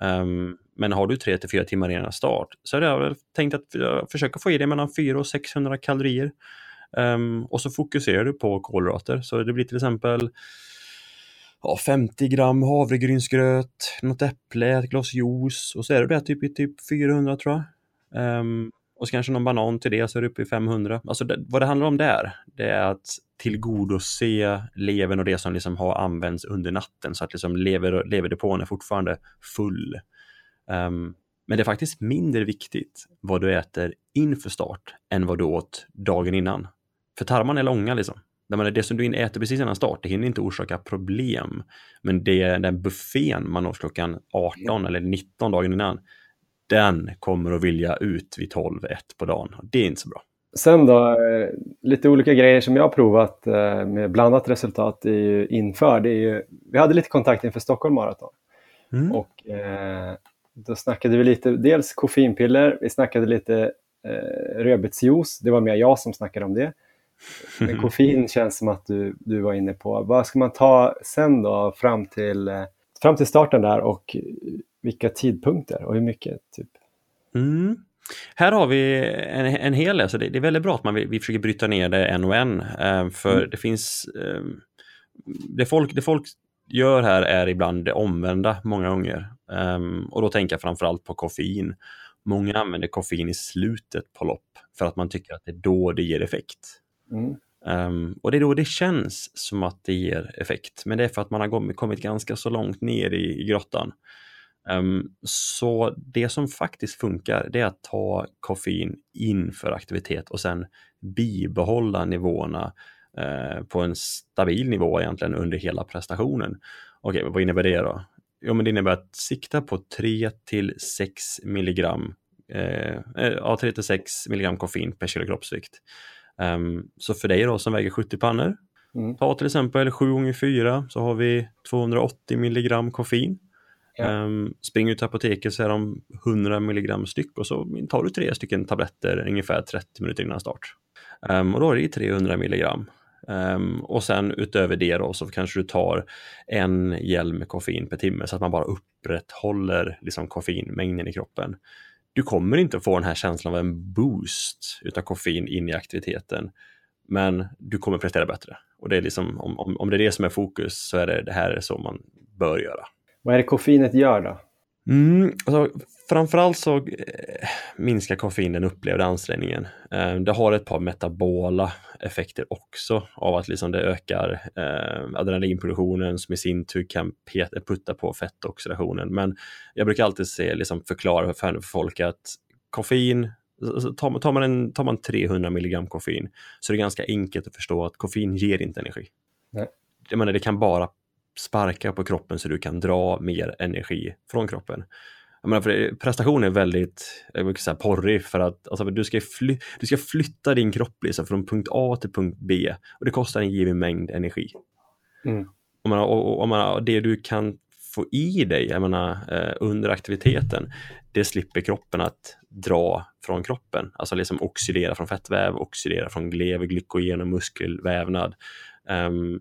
Um, men har du 3 till 4 timmar innan start så har jag tänkt att försöka få i dig mellan 400 och 600 kalorier. Um, och så fokuserar du på kolhydrater. Så det blir till exempel ja, 50 gram havregrynsgröt, något äpple, ett glas juice och så är det det typ, typ 400 tror jag. Um, och så kanske någon banan till det så är det uppe i 500. Alltså det, vad det handlar om där, det är att tillgodose levern och det som liksom har använts under natten så att liksom lever, leverdepån är fortfarande full. Um, men det är faktiskt mindre viktigt vad du äter inför start än vad du åt dagen innan. För tarmarna är långa liksom. Det som du äter precis innan start, det hinner inte orsaka problem. Men det är den buffén man åt klockan 18 eller 19 dagen innan, den kommer att vilja ut vid 12-1 på dagen. Det är inte så bra. Sen då, eh, lite olika grejer som jag har provat eh, med blandat resultat är ju inför. Det är ju, vi hade lite kontakt inför Stockholm Marathon Mm. och eh, då snackade vi lite, dels koffeinpiller, vi snackade lite eh, rödbetsjuice, det var mer jag som snackade om det. Men [laughs] koffein känns som att du, du var inne på. Vad ska man ta sen då fram till, eh, fram till starten där och vilka tidpunkter och hur mycket? Typ? Mm. Här har vi en, en hel del, så det, det är väldigt bra att man, vi, vi försöker bryta ner det en och en. Eh, för Mm. det finns, eh, det, folk, det folk gör här är ibland det omvända många gånger. Eh, och då tänker jag framförallt på koffein. Många använder koffein i slutet på lopp för att man tycker att det är då det ger effekt. Mm. Um, och det är då det känns som att det ger effekt, men det är för att man har kommit- ganska så långt ner i, i grottan. Um, så det som faktiskt funkar, det är att ta koffein inför aktivitet och sen bibehålla nivåerna uh, på en stabil nivå egentligen under hela prestationen. Okej, vad innebär det då? Jo, men det innebär att sikta på 3 till 6 milligram, eh, eh, ja, 3 till 6 milligram koffein per kilo kroppsvikt. Ehm, så för dig då som väger 70 pannor, Mm. ta till exempel 7 gånger 4 så har vi 280 milligram koffein. Ja. Um, springer du till apoteket så är de 100 milligram styck och så tar du tre stycken tabletter ungefär 30 minuter innan start. Ehm, och då är det 300 milligram. Ehm, och sen utöver det då så kanske du tar en hjälm med koffein per timme så att man bara upprätthåller liksom koffeinmängden i kroppen. Du kommer inte att få den här känslan av en boost utav koffein in i aktiviteten. Men du kommer prestera bättre. Och det är liksom, om, om, om det är det som är fokus så är det, det här är så man bör göra. Vad är det koffeinet gör då? Mm, alltså, framförallt så eh, minskar koffein den upplevda ansträngningen. Eh, det har ett par metabola effekter också av att liksom det ökar eh, adrenalinproduktionen som i sin tur kan putta på fettoxidationen. Men jag brukar alltid se, liksom förklara för, folk att koffein Tar man, tar, man en, tar man 300 milligram koffein så är det ganska enkelt att förstå att koffein ger inte energi. Nej. Jag menar, det kan bara sparka på kroppen så du kan dra mer energi från kroppen. Jag menar, för prestation är väldigt jag brukar säga, porrig för att alltså, du, ska fly, du ska flytta din kropp liksom, från punkt A till punkt B och det kostar en given mängd energi. Mm. Om man, och, och, man, det du kan få i dig jag menar, eh, under aktiviteten, det slipper kroppen att dra från kroppen. Alltså liksom oxidera från fettväv, oxidera från lever, glykogen och muskelvävnad. Um,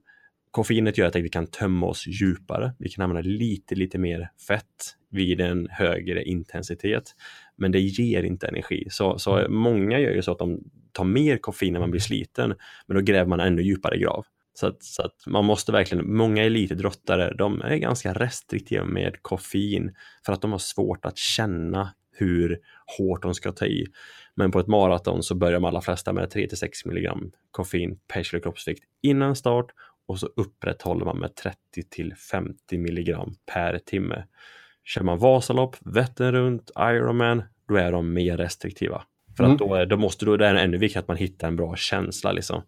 koffeinet gör att vi kan tömma oss djupare. Vi kan använda lite, lite mer fett vid en högre intensitet. Men det ger inte energi. Så, så många gör ju så att de tar mer koffein när man blir sliten, men då gräver man ännu djupare grav. Så att, så att man måste verkligen, många elitidrottare, de är ganska restriktiva med koffein för att de har svårt att känna hur hårt de ska ta i. Men på ett maraton så börjar de allra flesta med 3-6 milligram koffein per kilo kroppsvikt innan start och så upprätthåller man med 30-50 milligram per timme. Kör man Vasalopp, Vättern runt, Ironman, då är de mer restriktiva. För Mm. att då, är, då måste då, det är ännu viktigare att man hittar en bra känsla. Liksom.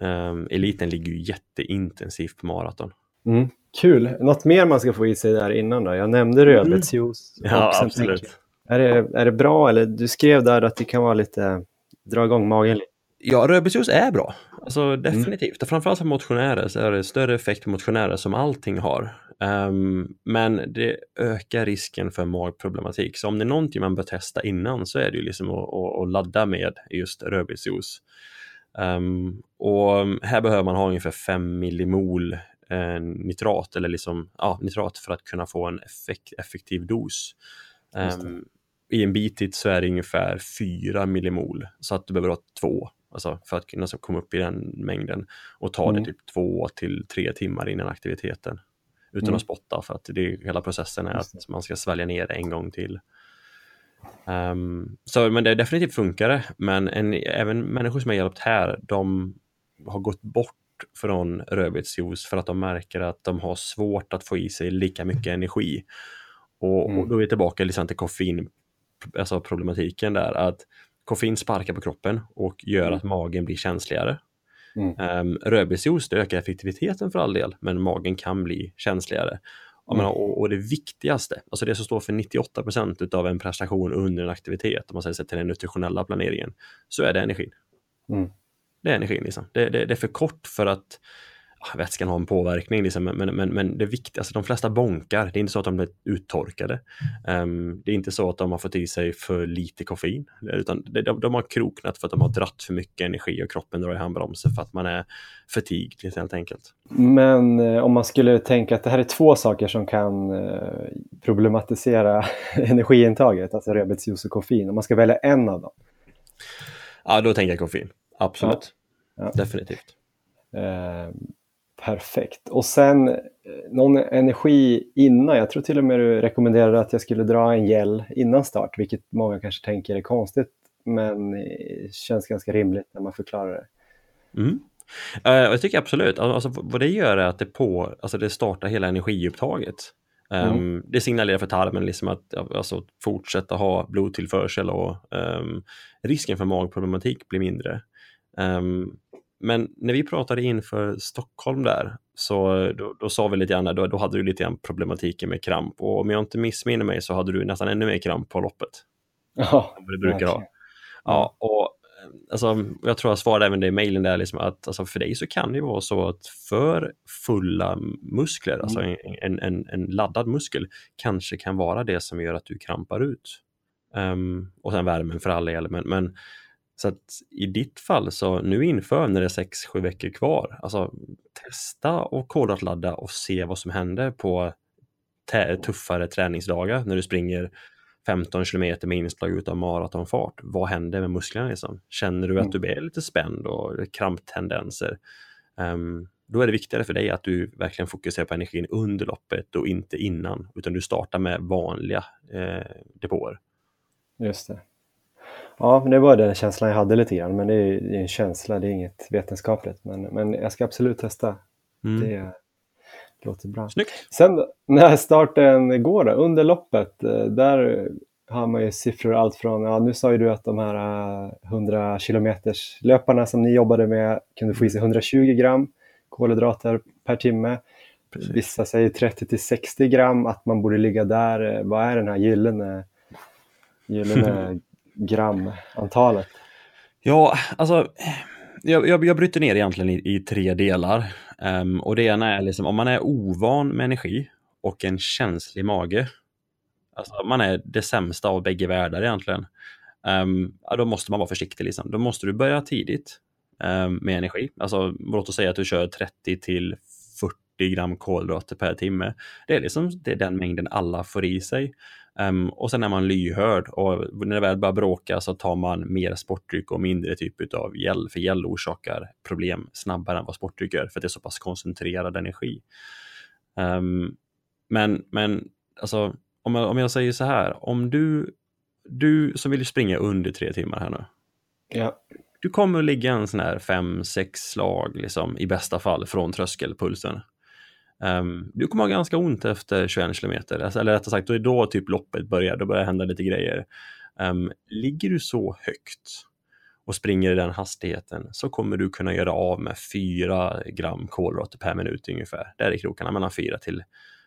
Um, eliten ligger ju jätteintensivt på maraton. Mm. Kul. Något mer man ska få i sig där innan då? Jag nämnde rödbetsjuice. Mm. Ja, absolut. tänker Är det, är det bra eller du skrev där att det kan vara lite, dra igång magen lite. Ja, rödbetsjuice är bra. Alltså definitivt. Och Framförallt för motionärer så är det större effekt på motionärer som allting har. Ehm, men det ökar risken för magproblematik. Så om det är någonting man bör testa innan så är det ju liksom att, att, ladda med just rödbetsjuice. Ehm, och här behöver man ha ungefär 5 millimol eh, nitrat eller liksom, ja, nitrat för att kunna få en effekt, effektiv dos. Ehm, I en bitit så är det ungefär 4 millimol så att du behöver ha två alltså för att kunna komma upp i den mängden och ta Mm. det typ två till tre timmar innan aktiviteten utan Mm. att spotta för att det, hela processen är att man ska svälja ner en gång till. Ehm, så, men det definitivt funkar det, men en, även människor som har hjälpt här, de har gått bort från rödbetsjuice för att de märker att de har svårt att få i sig lika mycket energi. Och, Mm. och då är vi tillbaka liksom till koffein, alltså problematiken där, att koffein sparkar på kroppen och gör Mm. att magen blir känsligare. Mm. Um, rödbetsjuice det ökar effektiviteten för all del, men magen kan bli känsligare. Jag menar, och, och, det viktigaste, alltså det som står för 98 procent av en prestation under en aktivitet, om man säger sig till den nutritionella planeringen, så är det energin. Mm. Det är energin. Liksom. Det, det, det, är för kort för att vätskan har en påverkning, liksom, men, men, men det viktigaste, alltså de flesta bonkar, det är inte så att de blir uttorkade. Um, det är inte så att de har fått i sig för lite koffein, utan de, de, de har kroknat för att de har dratt för mycket energi och kroppen drar i handbromsen för att man är fatig helt enkelt. Men eh, om man skulle tänka att det här är två saker som kan eh, problematisera [laughs] energiintaget, alltså rödbetsjuice och koffein, om man ska välja en av dem? Ja, då tänker jag koffein. Absolut. Ja. Ja. Definitivt. Eh, Perfekt. Och sen eh, någon energi innan. Jag tror till och med du rekommenderade att jag skulle dra en gel innan start, vilket många kanske tänker är konstigt, men eh, känns ganska rimligt när man förklarar det. Mm. Uh, jag tycker absolut, alltså, vad det gör är att det, på, alltså, det startar hela energiupptaget. Um, mm. Det signalerar för tarmen liksom att alltså, fortsätta ha blodtillförsel och um, risken för magproblematik blir mindre. Um, men när vi pratade inför Stockholm där, så då, då sa vi lite grann, då, då hade du lite grann problematiken med kramp och om jag inte missminner mig så hade du nästan ännu mer kramp på loppet. Ja, än du brukar ha. Ja, och alltså, jag tror jag svarade även det i mejlen där, liksom att alltså, för dig så kan det vara så att för fulla muskler, mm. alltså en, en, en, laddad muskel, kanske kan vara det som gör att du krampar ut. Um, och sen värmen för all del, men, men så att i ditt fall, så nu inför när det är 6-7 veckor kvar, alltså testa och kolhydratladda och se vad som händer på tuffare träningsdagar när du springer 15 kilometer med inslag av maratonfart. Vad händer med musklerna? Liksom? Känner du att mm. du är lite spänd och kramptendenser? Um, då är det viktigare för dig att du verkligen fokuserar på energin under loppet och inte innan, utan du startar med vanliga eh, depåer. Just det. Ja, det var den känslan jag hade lite grann, men det är, är en känsla, det är inget vetenskapligt. Men, men jag ska absolut testa. Mm. Det låter bra. Snyggt. Sen när starten går då, under loppet, eh, där har man ju siffror allt från, ja nu sa ju du att de här 100 eh, kilometers löparna som ni jobbade med kunde få i sig 120 gram kolhydrater per timme. Precis. Vissa säger 30 till 60 gram, att man borde ligga där. Vad är den här gyllene, gyllene [laughs] gramantalet? Ja, alltså jag, jag, jag bryter ner egentligen i, i tre delar. Um, och det ena är liksom om man är ovan med energi och en känslig mage. Alltså man är det sämsta av bägge världar egentligen. Um, ja, då måste man vara försiktig. Liksom. Då måste du börja tidigt um, med energi. Alltså låt oss säga att du kör 30 till 40 gram kolhydrater per timme. Det är, liksom, det är den mängden alla får i sig. Um, och sen är man lyhörd och när det väl börjar bråka så tar man mer sportdryck och mindre typ av gel, för gel orsakar problem snabbare än vad sportdryck gör, för det är så pass koncentrerad energi. Um, men, men alltså, om jag, om jag säger så här, om du, du som vill springa under tre timmar här nu, ja. du kommer att ligga en sån här fem, sex slag liksom, i bästa fall från tröskelpulsen. Um, du kommer ha ganska ont efter 21 kilometer, alltså, eller rättare sagt, då är då typ loppet börjar, då börjar det hända lite grejer. Um, ligger du så högt och springer i den hastigheten så kommer du kunna göra av med 4 gram kolhydrater per minut ungefär. Där är krokarna mellan 4 till,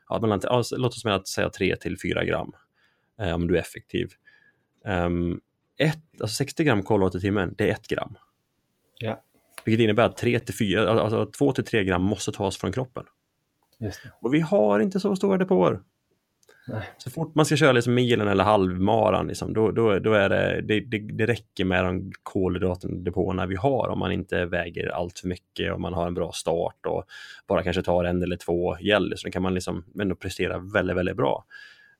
ja, mellan, alltså, låt oss med säga 3 till 4 gram eh, om du är effektiv. Um, ett, alltså 60 gram kolhydrater i timmen, det är 1 gram. Ja. Vilket innebär att 3 till 4, alltså 2 till 3 gram måste tas från kroppen. Och vi har inte så stora depåer. Nej. Så fort man ska köra liksom milen eller halvmaran, liksom, då, då, då är det, det, det, det räcker med de kolhydratdepåerna vi har om man inte väger allt för mycket och man har en bra start och bara kanske tar en eller två gäll så då kan man liksom ändå prestera väldigt, väldigt bra.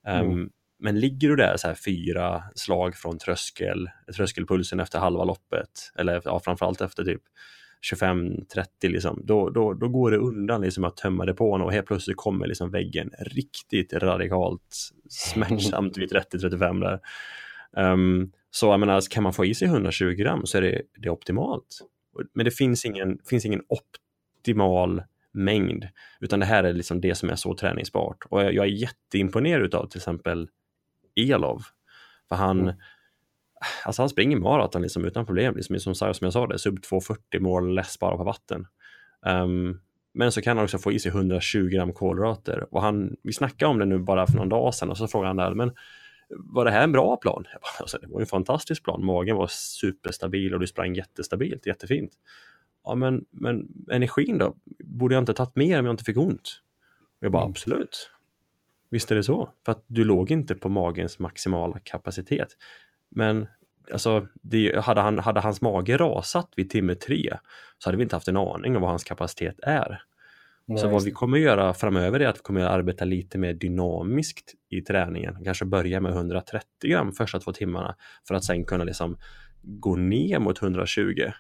Mm. Um, men ligger du där så här fyra slag från tröskel, tröskelpulsen efter halva loppet, eller ja, framförallt efter typ 25-30 liksom, då, då, då går det undan liksom att tömma depån och helt plötsligt kommer liksom väggen riktigt radikalt smärtsamt vid 30-35 där. Um, så jag menar, kan man få i sig 120 gram så är det, det är optimalt. Men det finns ingen, finns ingen optimal mängd, utan det här är liksom det som är så träningsbart. Och jag, jag är jätteimponerad av till exempel Elov, för han, mm alltså han springer maraton liksom utan problem, liksom, som, som jag sa det, sub 240 mål bara på vatten. Um, Men så kan han också få i sig 120 gram kolhydrater. Och han, vi snackade om det nu bara för någon dag sedan och så frågade han där, men var det här en bra plan? Bara, alltså, det var en fantastisk plan. Magen var superstabil och du sprang jättestabilt, jättefint. Ja, men, men energin då? Borde jag inte tagit mer om jag inte fick ont? Och jag bara, mm. absolut. Visst är det så. För att du låg inte på magens maximala kapacitet. Men alltså, det, hade, han, hade hans mage rasat vid timme tre så hade vi inte haft en aning om vad hans kapacitet är. Nej, så vad vi kommer att göra framöver är att vi kommer att arbeta lite mer dynamiskt i träningen. Kanske börja med 130 gram första två timmarna för att sen kunna liksom gå ner mot 120.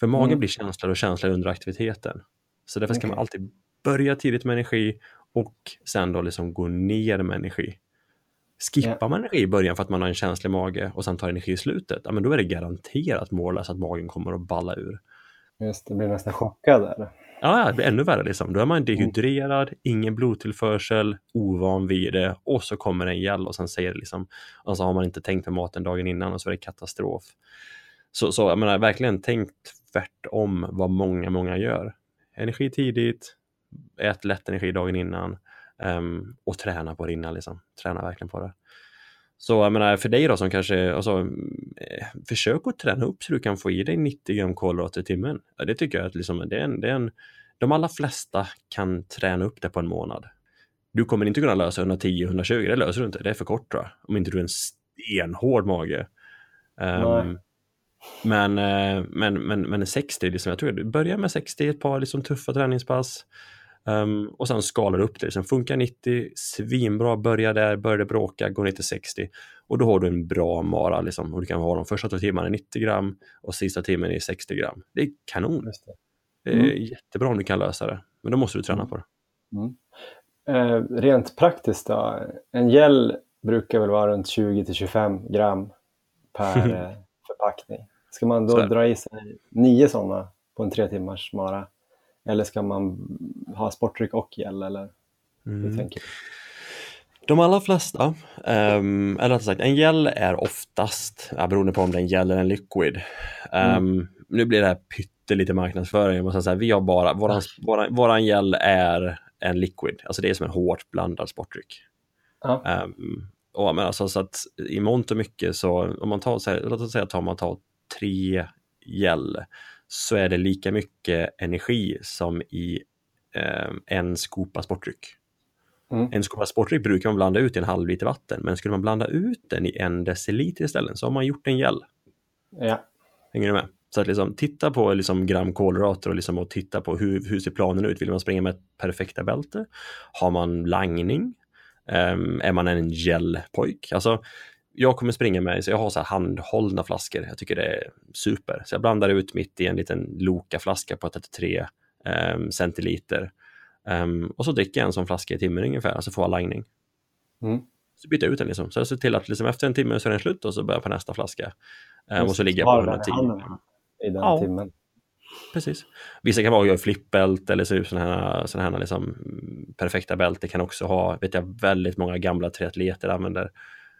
För magen mm. blir känsligare och känsligare under aktiviteten. Så därför ska okay. man alltid börja tidigt med energi och sen då liksom gå ner med energi. Skippar ja. man energi i början för att man har en känslig mage och sen tar energi i slutet, ja, men då är det garanterat mållöst att magen kommer att balla ur. Just det, blir nästan chockad där. Ja, det blir ännu värre liksom. Då är man dehydrerad, mm. ingen blodtillförsel, ovan vid det och så kommer en gäll och sen säger det liksom, och så har man inte tänkt på maten dagen innan och så är det katastrof. Så, så jag menar, verkligen tänkt tvärtom vad många, många gör. Energi tidigt, ät lätt energi dagen innan um, och träna på det innan. Liksom. Träna verkligen på det. Så jag menar, för dig då som kanske, alltså, eh, försök att träna upp så du kan få i dig 90 gram kolhydrater i timmen. Ja, det tycker jag att liksom, det är en, det är en, de allra flesta kan träna upp det på en månad. Du kommer inte kunna lösa 110-120, det löser du inte, det är för kort tror jag. Om inte du är en stenhård mage. Um, men, men, men, men 60, liksom, jag tror du börjar med 60, ett par liksom, tuffa träningspass. Um, och sen skalar du upp det. Sen funkar 90, svinbra, börja där, börjar det bråka, går ner till 60 och då har du en bra mara. Liksom. Och du kan ha de första två timmarna i 90 gram och sista timmen i 60 gram. Det är kanon. Det. det. är mm. jättebra om du kan lösa det, men då måste du träna mm. på det. Mm. Eh, rent praktiskt då, en gel brukar väl vara runt 20 25 gram per [laughs] eh, förpackning. Ska man då dra i sig nio sådana på en tre timmars mara? Eller ska man ha sportdryck och gel eller mm. hur tänker du? De allra flesta, um, eller rättare sagt en gel är oftast, ja, beroende på om det är en gel eller en liquid. Um, mm. Nu blir det här pyttelite marknadsföring, jag måste säga, vi har bara, våran, våran, våran gel är en liquid, alltså det är som en hårt blandad sportdryck. Ja. Um, och, men alltså, så att i mångt och mycket så, om man tar, så här, låt oss säga att man tar tre gel så är det lika mycket energi som i eh, en skopa sportdryck. Mm. En skopa sportdryck brukar man blanda ut i en halv liter vatten, men skulle man blanda ut den i en deciliter istället så har man gjort en gel. Ja. Hänger du med? Så att liksom, titta på liksom gram kolhydrater och, liksom, och titta på hur, hur ser planen ut. Vill man springa med perfekta bälte? Har man langning? Um, är man en gelpojk? Alltså, jag kommer springa med, så jag har så här handhållna flaskor. Jag tycker det är super. Så jag blandar ut mitt i en liten Loka-flaska på 33 um, ehm, centiliter. Um, och så dricker jag en sån flaska i timmen ungefär, alltså får lagning. Mm. Så byter jag ut den liksom. Så jag ser till att liksom efter en timme så är den slut och så börjar jag på nästa flaska. Um, och så ligger jag på 110. I den ja. timmen. Precis. Vissa kan vara flippbält eller sådana här, såna här liksom perfekta bälte kan också ha, vet jag, väldigt många gamla triatleter använder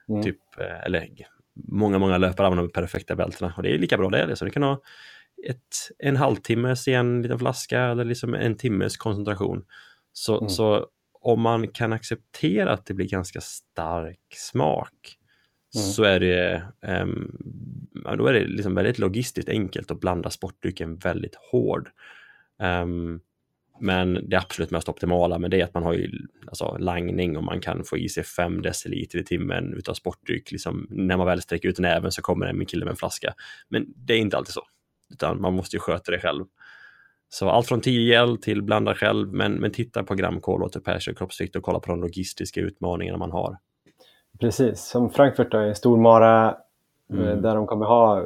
Mm. Typ, eh, eller många, många löpare använder de perfekta bältena och det är lika bra det. Så du kan ha ett, en halvtimmes i en liten flaska eller liksom en timmes koncentration. Så, mm. så om man kan acceptera att det blir ganska stark smak mm. så är det, um, då är det liksom väldigt logistiskt enkelt att blanda sportdrycken väldigt hård. Um, men det absolut mest optimala med det är att man har ju alltså, langning och man kan få i sig 5 deciliter i timmen utav sportdryck. Liksom, när man väl sträcker ut näven så kommer en kille med en flaska. Men det är inte alltid så, utan man måste ju sköta det själv. Så allt från 10 gel till blanda själv, men, men titta på gramkolhydrater per kroppsvikt och kolla på de logistiska utmaningarna man har. Precis, som Frankfurt är en stor mara mm. Där de kommer ha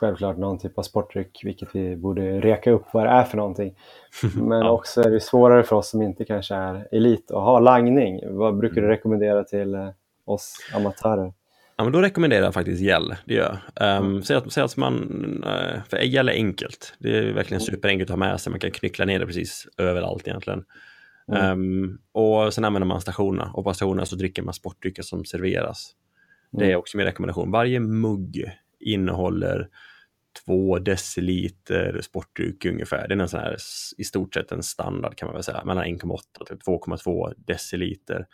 självklart någon typ av sportdryck, vilket vi borde reka upp vad det är för någonting. [laughs] Men ja. också är det svårare för oss som inte kanske är elit att ha langning. Vad brukar du mm. rekommendera till eh, oss amatörer? Ja, men då rekommenderar jag faktiskt gel, det gör jag. Um, mm. säg, att, säg att man, uh, för gel är enkelt. Det är verkligen mm. superenkelt att ha med sig, man kan knyckla ner det precis överallt egentligen. Mm. Um, och sen använder man stationerna och på stationerna så dricker man sportdrycker som serveras. Det är mm. också min rekommendation. Varje mugg innehåller två deciliter sportdryck ungefär. Det är en sån här, i stort sett en standard kan man väl säga, mellan 1,8 till 2,2 deciliter.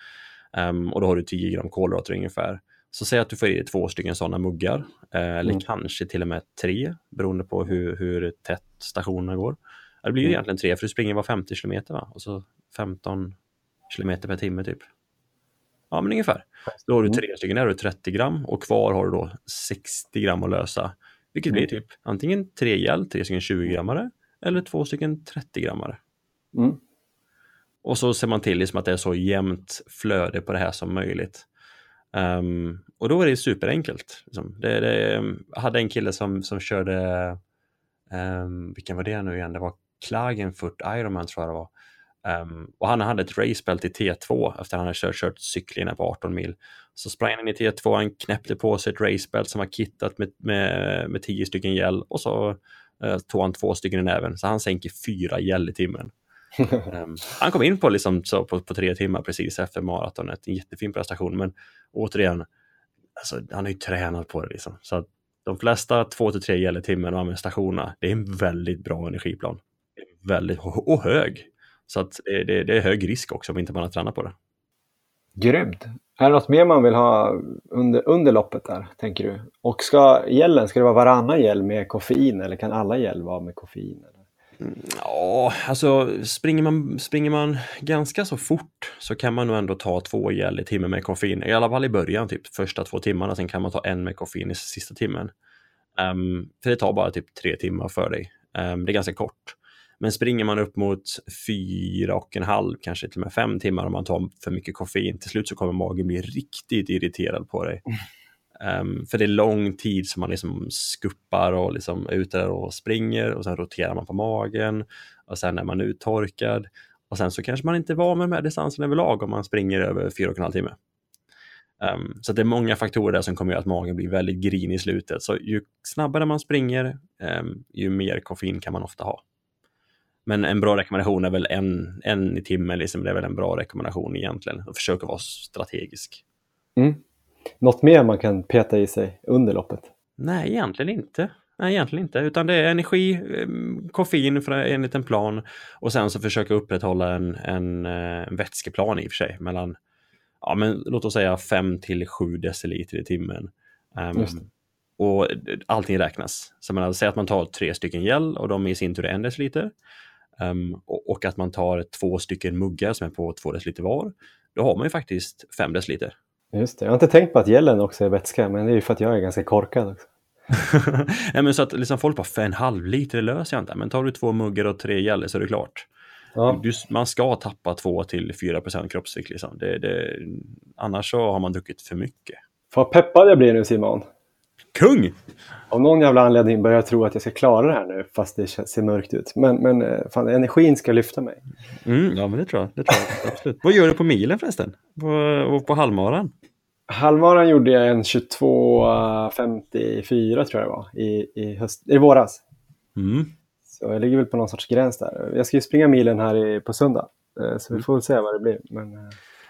Um, och då har du 10 gram kolhydrater ungefär. Så säg att du får i dig två stycken sådana muggar, eh, eller mm. kanske till och med tre, beroende på hur, hur tätt stationerna går. Det blir mm. egentligen tre, för du springer var 50 kilometer va? Och så 15 kilometer per timme typ. Ja, men ungefär. Då har du mm. tre stycken, där har du 30 gram och kvar har du då 60 gram att lösa. Vilket blir mm. typ antingen tre gel, tre stycken 20 grammare eller två stycken 30 grammare. Mm. Och så ser man till liksom att det är så jämnt flöde på det här som möjligt. Um, och då är det superenkelt. Liksom. Det, det, jag hade en kille som, som körde, um, vilken var det nu igen, det var Klagenfurt Ironman tror jag det var. Um, och han hade ett racebält i T2 efter att han hade kört, kört cyklingar på 18 mil. Så sprang han in i T2, han knäppte på sig ett racebält som var kittat med, med, med 10 stycken gel och så uh, tog han två stycken i näven. Så han sänker fyra gel i timmen. um, [laughs] han kom in på, liksom, så på, på tre timmar precis efter maratonet, en jättefin prestation. Men återigen, alltså, han har ju tränat på det. Liksom. Så de flesta två till tre i timmen och använder stationerna, det är en väldigt bra energiplan. Väldigt, och hög. Så att det, det, det, är hög risk också om inte man har tränat på det. Grymt! Är det något mer man vill ha under, under loppet där, tänker du? Och ska gällen, ska det vara varannan gäll med koffein eller kan alla gäll vara med koffein? Eller? Mm, ja, alltså springer man, springer man ganska så fort så kan man nog ändå ta två gel i timmen med koffein. I alla fall i början, typ första två timmarna. Sen kan man ta en med koffein i sista timmen. Um, för det tar bara typ tre timmar för dig. Um, det är ganska kort. Men springer man upp mot fyra och en halv, kanske till och med fem timmar om man tar för mycket koffein, till slut så kommer magen bli riktigt irriterad på dig. Um, för det är lång tid som man liksom skuppar och liksom är ute och springer och sen roterar man på magen och sen är man uttorkad och sen så kanske man inte var med de här distansen överlag om man springer över fyra och en halv timme. Um, så det är många faktorer där som kommer att göra att magen blir väldigt grinig i slutet. Så ju snabbare man springer, um, ju mer koffein kan man ofta ha. Men en bra rekommendation är väl en, en i timmen, liksom. det är väl en bra rekommendation egentligen. Att försöka vara strategisk. Mm. Något mer man kan peta i sig under loppet? Nej, egentligen inte. Nej, egentligen inte, utan det är energi, ehm, koffein för en plan och sen så försöka upprätthålla en, en, en eh, vätskeplan i och för sig mellan, ja men låt oss säga 5 till 7 deciliter i timmen. Um, och allting räknas. Så man säger att man tar tre stycken gel och de i sin tur är en deciliter. Um, och, att man tar två stycken muggar som är på två deciliter var, då har man ju faktiskt fem deciliter. Just det, jag har inte tänkt på att gällen också är vätska, men det är ju för att jag är ganska korkad också. [laughs] Nej, men så att liksom folk bara, för en halv liter löser jag inte, men tar du två muggar och tre gäller så är det klart. Ja. Du, man ska tappa 2 till 4 procent kroppsvikt. Liksom. Det, det, annars så har man druckit för mycket. Vad peppad jag blir nu Simon. Kung! Av någon jävla anledning börjar jag tro att jag ska klara det här nu fast det ser mörkt ut. Men, men eh, fan, energin ska lyfta mig. Mm, ja, men det tror jag. Det tror jag absolut. Vad gör du på milen förresten? På, och på halvmaran? Halvmaran gjorde jag en 22.54 tror jag det var i, i, höst, i våras. Mm. Så jag ligger väl på någon sorts gräns där. Jag ska ju springa milen här i, på söndag. Eh, så vi får väl se vad det blir. Men,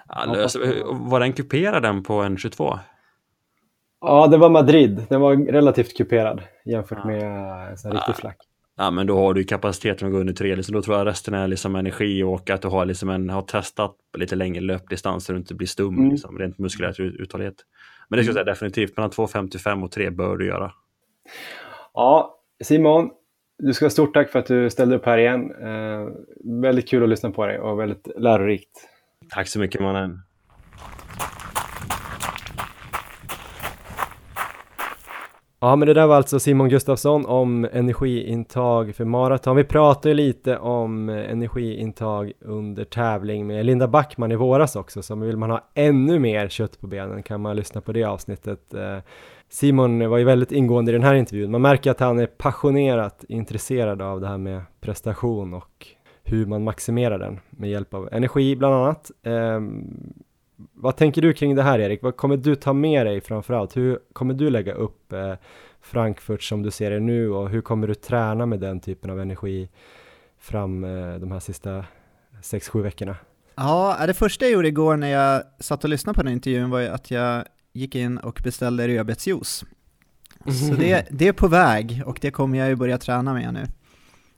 ja, lös, var den kuperad den på en 22? Ja, det var Madrid. Den var relativt kuperad jämfört med en sån riktig flack. Ja, men då har du kapaciteten att gå under tre. Liksom, då tror jag resten är liksom energi och att du har, liksom en, har testat lite längre löpdistans så du inte blir stum, mm. liksom, rent muskulärt uthållighet. Men det ska jag säga definitivt, mellan 2,55 och 3 bör du göra. Ja, Simon, du ska ha stort tack för att du ställde upp här igen. Eh, väldigt kul att lyssna på dig och väldigt lärorikt. Tack så mycket mannen. Ja, men det där var alltså Simon Gustafsson om energiintag för maraton. Vi pratade lite om energiintag under tävling med Linda Backman i våras också, så vill man ha ännu mer kött på benen kan man lyssna på det avsnittet. Eh, Simon var ju väldigt ingående i den här intervjun. Man märker att han är passionerat intresserad av det här med prestation och hur man maximerar den med hjälp av energi bland annat. Ehm, vad tänker du kring det här Erik? Vad kommer du ta med dig framförallt? Hur kommer du lägga upp eh, Frankfurt som du ser det nu och hur kommer du träna med den typen av energi fram eh, de här sista 6-7 veckorna? Ja, det första jag gjorde igår när jag satt och lyssnade på den intervjun var att jag gick in och beställde rödbetsjuice. Så det, det är på väg och det kommer jag ju börja träna med nu.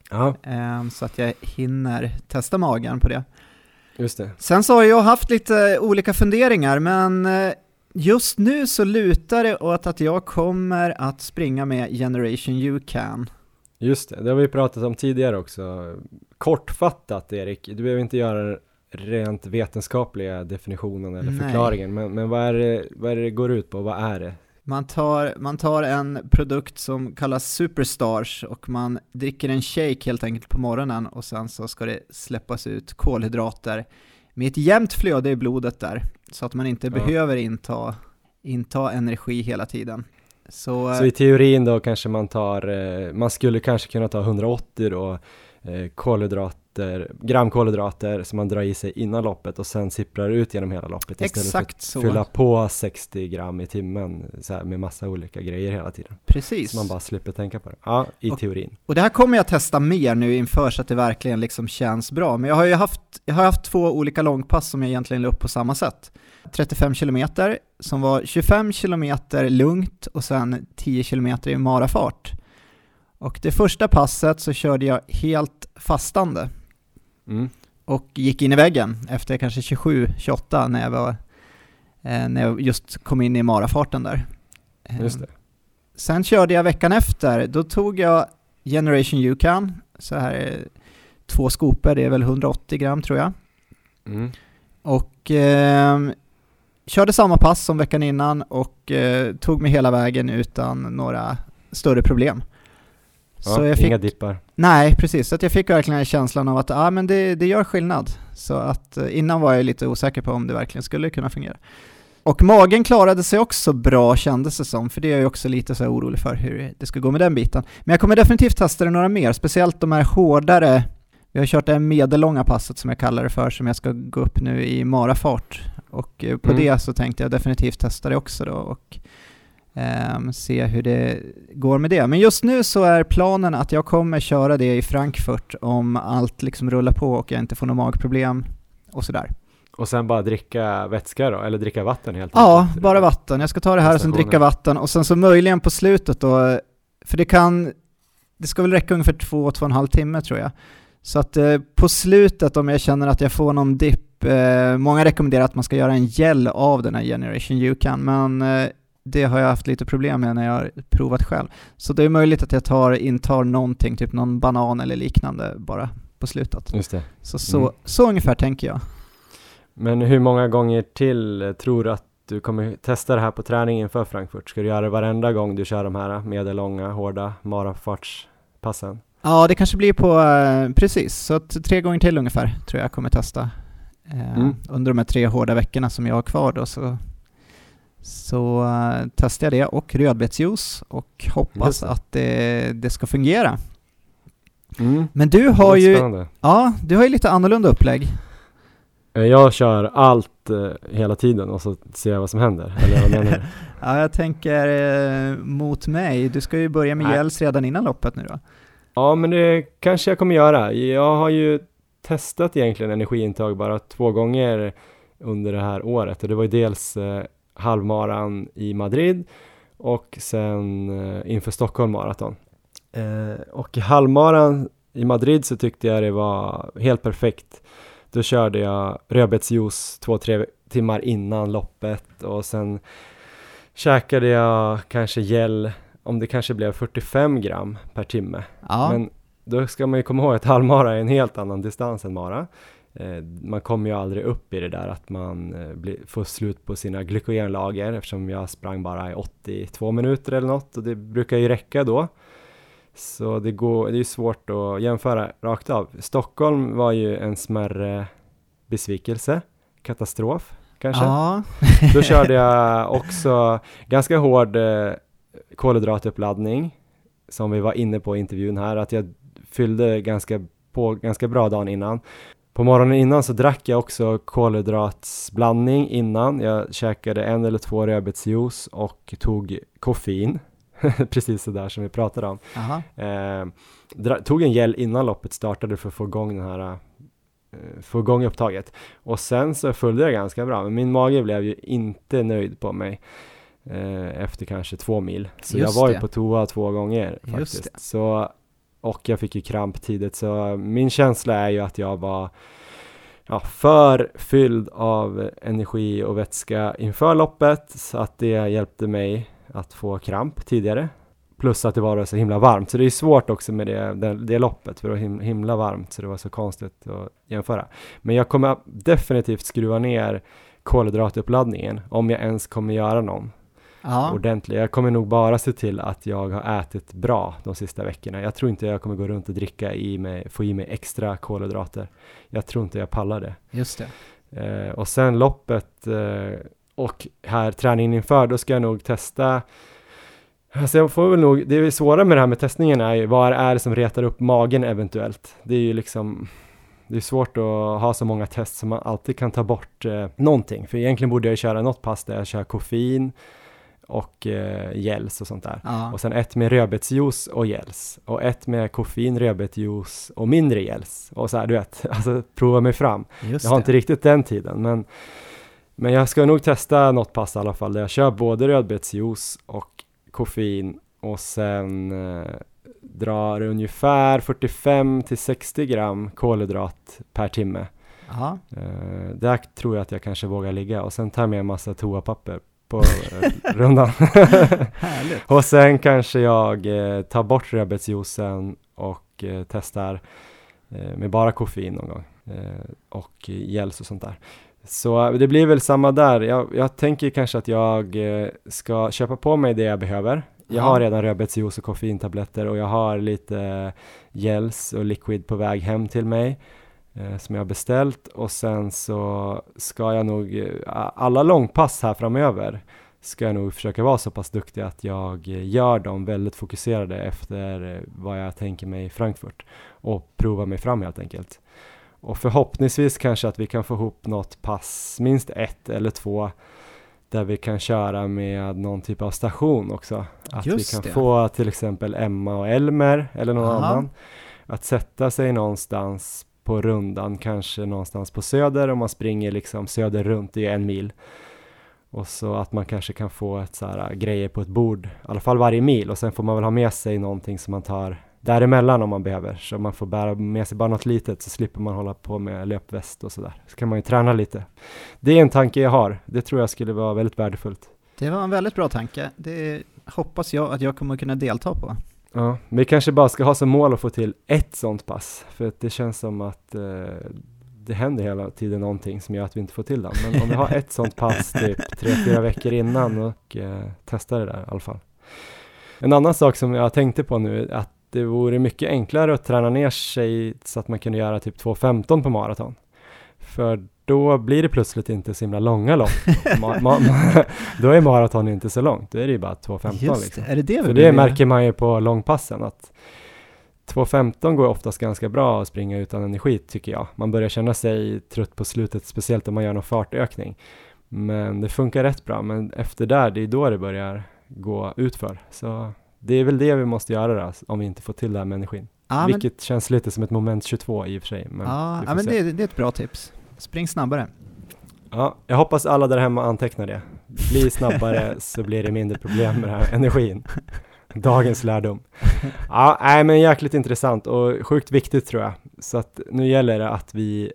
Ja, Ehm, så att jag hinner testa magen på det. Just det. Sen så har jag haft lite olika funderingar, men eh, just nu så lutar det åt att jag kommer att springa med Generation You Can. Just det, det har vi pratat om tidigare också. Kortfattat Erik, du behöver inte göra rent vetenskapliga definitionen eller förklaringen, men, men vad, är det, vad är det går ut på? Vad är det? Man tar, man tar en produkt som kallas Superstars och man dricker en shake helt enkelt på morgonen och sen så ska det släppas ut kolhydrater med ett jämnt flöde i blodet där så att man inte Ja. behöver inta, inta energi hela tiden. Så, Så i teorin då kanske man tar, eh, man skulle kanske kunna ta 180 då eh, kolhydrater, gram kolhydrater som man drar i sig innan loppet och sen sipprar ut genom hela loppet istället exakt för så, att fylla på 60 gram i timmen så här, med massa olika grejer hela tiden. precis. Så man bara slipper tänka på det. Ja, i Och- teorin. Och det här kommer jag testa mer nu inför så att det verkligen liksom känns bra. Men jag har ju haft, jag har haft två olika långpass som jag egentligen la upp på samma sätt. 35 kilometer som var 25 kilometer lugnt och sen 10 kilometer i marafart. Och det första passet så körde jag helt fastande Mm. och gick in i väggen efter kanske 27-28 när jag var eh, när jag just kom in i marafarten där. Just det. Sen körde jag veckan efter, då tog jag Generation Yukon, så här två skopor, det är väl 180 gram tror jag. Mm. Och eh, körde samma pass som veckan innan och eh, tog mig hela vägen utan några större problem. Ja, så jag fick, Inga dippar. nej precis, så att jag fick verkligen känslan av att ah, men det, det gör skillnad. Så att eh, innan var jag lite osäker på om det verkligen skulle kunna fungera. Och magen klarade sig också bra kändes det som, för det är jag också lite så orolig för hur det ska gå med den biten. Men jag kommer definitivt testa det några mer, speciellt de här hårdare, vi har kört det medellånga passet som jag kallar det för, som jag ska gå upp nu i marafart. Och eh, på Mm. det så tänkte jag definitivt testa det också då och ehm, se hur det går med det. Men just nu så är planen att jag kommer köra det i Frankfurt om allt liksom rullar på och jag inte får några magproblem och sådär. Och sen bara dricka vätska då, eller dricka vatten helt Ja, enkelt. bara vatten. Jag ska ta det här och sen dricka vatten och sen så möjligen på slutet då, för det kan, det ska väl räcka ungefär två, två och en halv timme tror jag. Så att eh, på slutet om jag känner att jag får någon dipp, eh, många rekommenderar att man ska göra en gel av den här Generation Yukon, men eh, det har jag haft lite problem med när jag har provat själv. Så det är möjligt att jag tar, intar någonting, typ någon banan eller liknande bara på slutet. Just det. Så, så, Mm. så ungefär tänker jag. Men hur många gånger till tror du att du kommer testa det här på träning inför Frankfurt? Ska du göra det varenda gång du kör de här medellånga, hårda marafartspassen? Ja, det kanske blir på, eh, precis, så att tre gånger till ungefär tror jag jag kommer testa. Eh, Mm. Under de här tre hårda veckorna som jag har kvar då så, så eh, testar jag det och rödbetsjuice och hoppas det. att det, det ska fungera. Mm. Men du har ju, spännande. ja, du har ju lite annorlunda upplägg. Eh, Jag kör allt eh, hela tiden och så ser jag vad som händer. Eller vad menar du? [laughs] Ja, jag tänker eh, mot mig. Du ska ju börja med gels redan innan loppet nu då. Ja, men det kanske jag kommer göra. Jag har ju testat egentligen energiintag bara två gånger under det här året och det var ju dels halvmaran i Madrid och sen eh, inför Stockholm Marathon. Eh, och i halvmaran i Madrid så tyckte jag det var helt perfekt. Då körde jag rödbetsjuice två, tre timmar innan loppet och sen käkade jag kanske gel om det kanske blev 45 gram per timme. Ja, Men då ska man ju komma ihåg att halvmara är en helt annan distans än mara. Eh, man kommer ju aldrig upp i det där att man eh, får slut på sina glykogenlager eftersom jag sprang bara i 82 minuter eller något och det brukar ju räcka då. Så det, går, det är svårt att jämföra rakt av. Stockholm var ju en smärre besvikelse, katastrof kanske. ja. [laughs] Då körde jag också ganska hård eh, kolhydratuppladdning som vi var inne på i intervjun här, att jag fyllde ganska på ganska bra dagen innan. På morgonen innan så drack jag också kolhydratsblandning innan. Jag käkade en eller två rödbetsjuice och tog koffein. [laughs] Precis så där som vi pratade om. Eh, tog en gel innan loppet startade för att få igång den här eh, få igång upptaget. Och sen så följde jag ganska bra, men min mage blev ju inte nöjd på mig. eh, efter kanske två mil. Så Just jag var ju det. på toa två gånger faktiskt. Så, och jag fick ju kramp tidigt, så min känsla är ju att jag var ja, för fylld av energi och vätska inför loppet, så att det hjälpte mig att få kramp tidigare. Plus att det var så himla varmt, så det är svårt också med det, det, det loppet, för det var him- himla varmt, så det var så konstigt att jämföra. Men jag kommer definitivt skruva ner kolhydratuppladdningen, om jag ens kommer göra någon Ja, ordentlig. Jag kommer nog bara se till att jag har ätit bra de sista veckorna. Jag tror inte jag kommer gå runt och dricka i mig, få i mig extra kolhydrater. Jag tror inte jag pallar det. just det. Eh, och sen loppet eh, och här träningen inför, då ska jag nog testa Alltså jag får väl nog, det är svåra med det här med testningen är ju, vad är det som retar upp magen eventuellt? Det är ju liksom, det är svårt att ha så många test som man alltid kan ta bort eh, någonting. För egentligen borde jag köra något pass där jag kör koffein och eh, gels och sånt där. Ja, Och sen ett med rödbetsjuice och gels. Och ett med koffein, rödbetsjuice och mindre gels. Och så här, du vet, [laughs] alltså prova mig fram. just Jag har det. inte riktigt den tiden, men, men jag ska nog testa något pass i alla fall där jag kör både rödbetsjuice och koffein och sen eh, drar ungefär 45 till 60 gram kolhydrat per timme. Ja, Eh, där tror jag att jag kanske vågar ligga och sen tar jag med en massa toapapper på eh, rundan. [laughs] och sen kanske jag eh, tar bort rödbetsjuicen och eh, testar eh, med bara koffein någon gång eh, och gels och sånt där. Så eh, det blir väl samma där. Jag, jag tänker kanske att jag ska köpa på mig det jag behöver. Jag Ja. har redan rödbetsjuice och koffeintabletter och jag har lite gels och liquid på väg hem till mig som jag har beställt och sen så ska jag nog, eh, alla långpass här framöver ska jag nog försöka vara så pass duktig att jag eh, gör dem väldigt fokuserade efter eh, vad jag tänker mig i Frankfurt och prova mig fram helt enkelt. Och förhoppningsvis kanske att vi kan få ihop något pass, minst ett eller två, där vi kan köra med någon typ av station också. Att Just vi kan det. få till exempel Emma och Elmer eller någon Aha. annan att sätta sig någonstans på rundan, kanske någonstans på söder om man springer liksom söder runt i en mil. Och så att man kanske kan få ett så här, äh, grejer på ett bord, i alla fall varje mil och sen får man väl ha med sig någonting som man tar däremellan om man behöver. Så man får bära med sig bara något litet så slipper man hålla på med löpväst och sådär. Så kan man ju träna lite. Det är en tanke jag har. Det tror jag skulle vara väldigt värdefullt. Det var en väldigt bra tanke. Det hoppas jag att jag kommer kunna delta på. Ja, vi kanske bara ska ha som mål att få till ett sånt pass. För att det känns som att eh, det händer hela tiden någonting som gör att vi inte får till det. Men om vi har ett sånt pass typ tre, fyra veckor innan och eh, testar det där i alla fall. En annan sak som jag tänkte på nu är att det vore mycket enklare att träna ner sig så att man kunde göra typ 2.15 på maraton. För då blir det plötsligt inte så himla långa lopp. [laughs] Ma- ma- ma- [laughs] då är maraton inte så långt, då är det ju bara 2.15 Just liksom. det, är det För det göra? märker man ju på långpassen att 2.15 går oftast ganska bra att springa utan energi tycker jag. Man börjar känna sig trött på slutet, speciellt om man gör någon fartökning. Men det funkar rätt bra, men efter där, det är då det börjar gå utför. Så det är väl det vi måste göra då, om vi inte får till det här med energin. Men, Vilket känns lite som ett moment 22 i och för sig. Men ja, ja, men det, det är ett bra tips. Spring snabbare. Ja, jag hoppas alla där hemma antecknar det. Bli snabbare [laughs] så blir det mindre problem med den här energin. Dagens lärdom. Ja, nej, men jäkligt intressant och sjukt viktigt tror jag. Så att nu gäller det att vi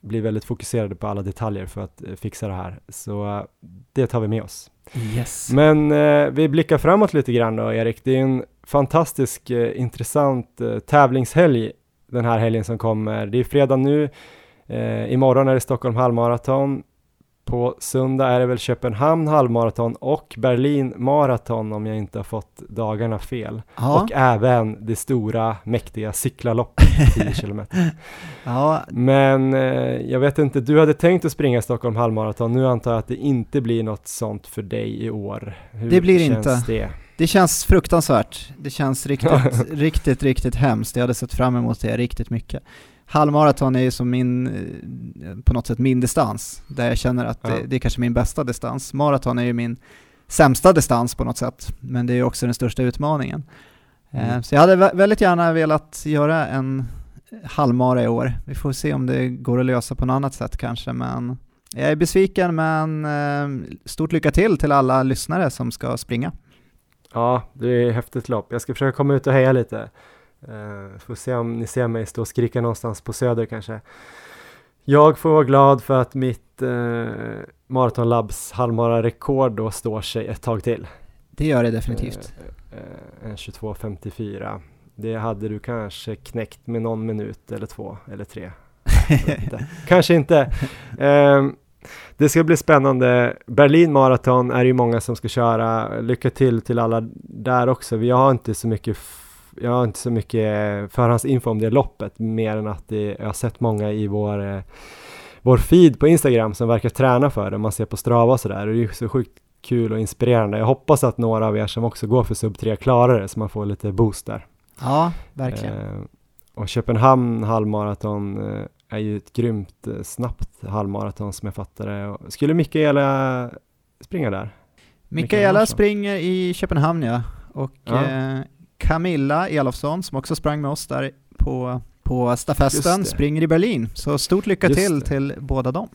blir väldigt fokuserade på alla detaljer för att eh, fixa det här. Så eh, det tar vi med oss. Yes. Men eh, vi blickar framåt lite grann då, Erik. Det är en fantastisk eh, intressant eh, tävlingshelg den här helgen som kommer. Det är fredag nu. Eh, imorgon är det Stockholm halvmaraton. På söndag är det väl Köpenhamn halvmaraton och Berlin maraton om jag inte har fått dagarna fel. Ja, Och även det stora mäktiga cyklaloppet 10 [laughs] kilometer. ja, Men eh, jag vet inte, du hade tänkt att springa Stockholm halvmaraton. Nu antar jag att det inte blir något sånt för dig i år. Hur Det blir känns inte. det? det känns fruktansvärt. Det känns riktigt, [laughs] riktigt, riktigt hemskt. Jag hade sett fram emot det riktigt mycket. Halvmaraton är ju som min, eh, på något sätt min distans, där jag känner att Ja. det, det är kanske min bästa distans. Maraton är ju min sämsta distans på något sätt, men det är ju också den största utmaningen. Eh, Mm. Så jag hade vä- väldigt gärna velat göra en halvmara i år. Vi får se om det går att lösa på något annat sätt kanske, men Jag är besviken men eh, stort lycka till till alla lyssnare som ska springa. Ja, det är ett häftigt lopp. Jag ska försöka komma ut och heja lite. Uh, får se om ni ser mig stå och skrika någonstans på Söder kanske. Jag får vara glad för att mitt uh, Marathon Labs halvmara-rekord då står sig ett tag till. Det gör det definitivt. Uh, uh, en 22.54. Det hade du kanske knäckt med någon minut eller två eller tre. inte. [laughs] kanske inte. Um, det ska bli spännande. Berlin Marathon är ju många som ska köra. Lycka till till alla där också. Vi har inte så mycket jag har inte så mycket förhandsinfo om det loppet mer än att det, jag har sett många i vår, eh, vår feed på Instagram som verkar träna för det. Man ser på Strava och sådär och det är så sjukt kul och inspirerande. Jag hoppas att några av er som också går för sub 3 klarar det så man får lite boost där. Ja, verkligen. Eh, och Köpenhamn halvmaraton eh, är ju ett grymt eh, snabbt halvmaraton som jag fattar det. Skulle Mikaela springa där? Mikaela springer i Köpenhamn ja, och ja. Eh, Camilla Elofsson som också sprang med oss där på, på stafetten springer i Berlin. Så stort lycka Just till det. till båda dem.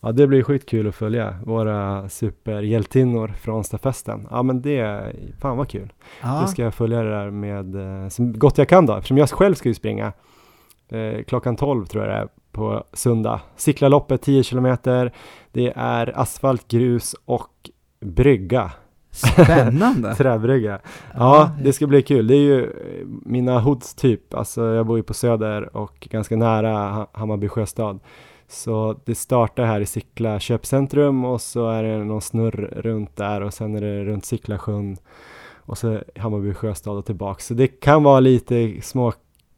Ja, det blir skitkul att följa våra superhjältinnor från stafetten. Ja, men det, fan vad kul. Ja. Det ska jag följa det där med eh, så gott jag kan då, eftersom jag själv ska ju springa eh, klockan 12 tror jag det är på söndag. Cyklarloppet 10 kilometer. Det är asfalt, grus och brygga. Spännande! [laughs] Träbrygga. Ja, det ska bli kul. Det är ju mina hoods typ. Alltså jag bor ju på Söder och ganska nära Hammarby sjöstad. Så det startar här i Sickla köpcentrum och så är det någon snurr runt där och sen är det runt Sicklasjön och så Hammarby sjöstad och tillbaka. Så det kan vara lite små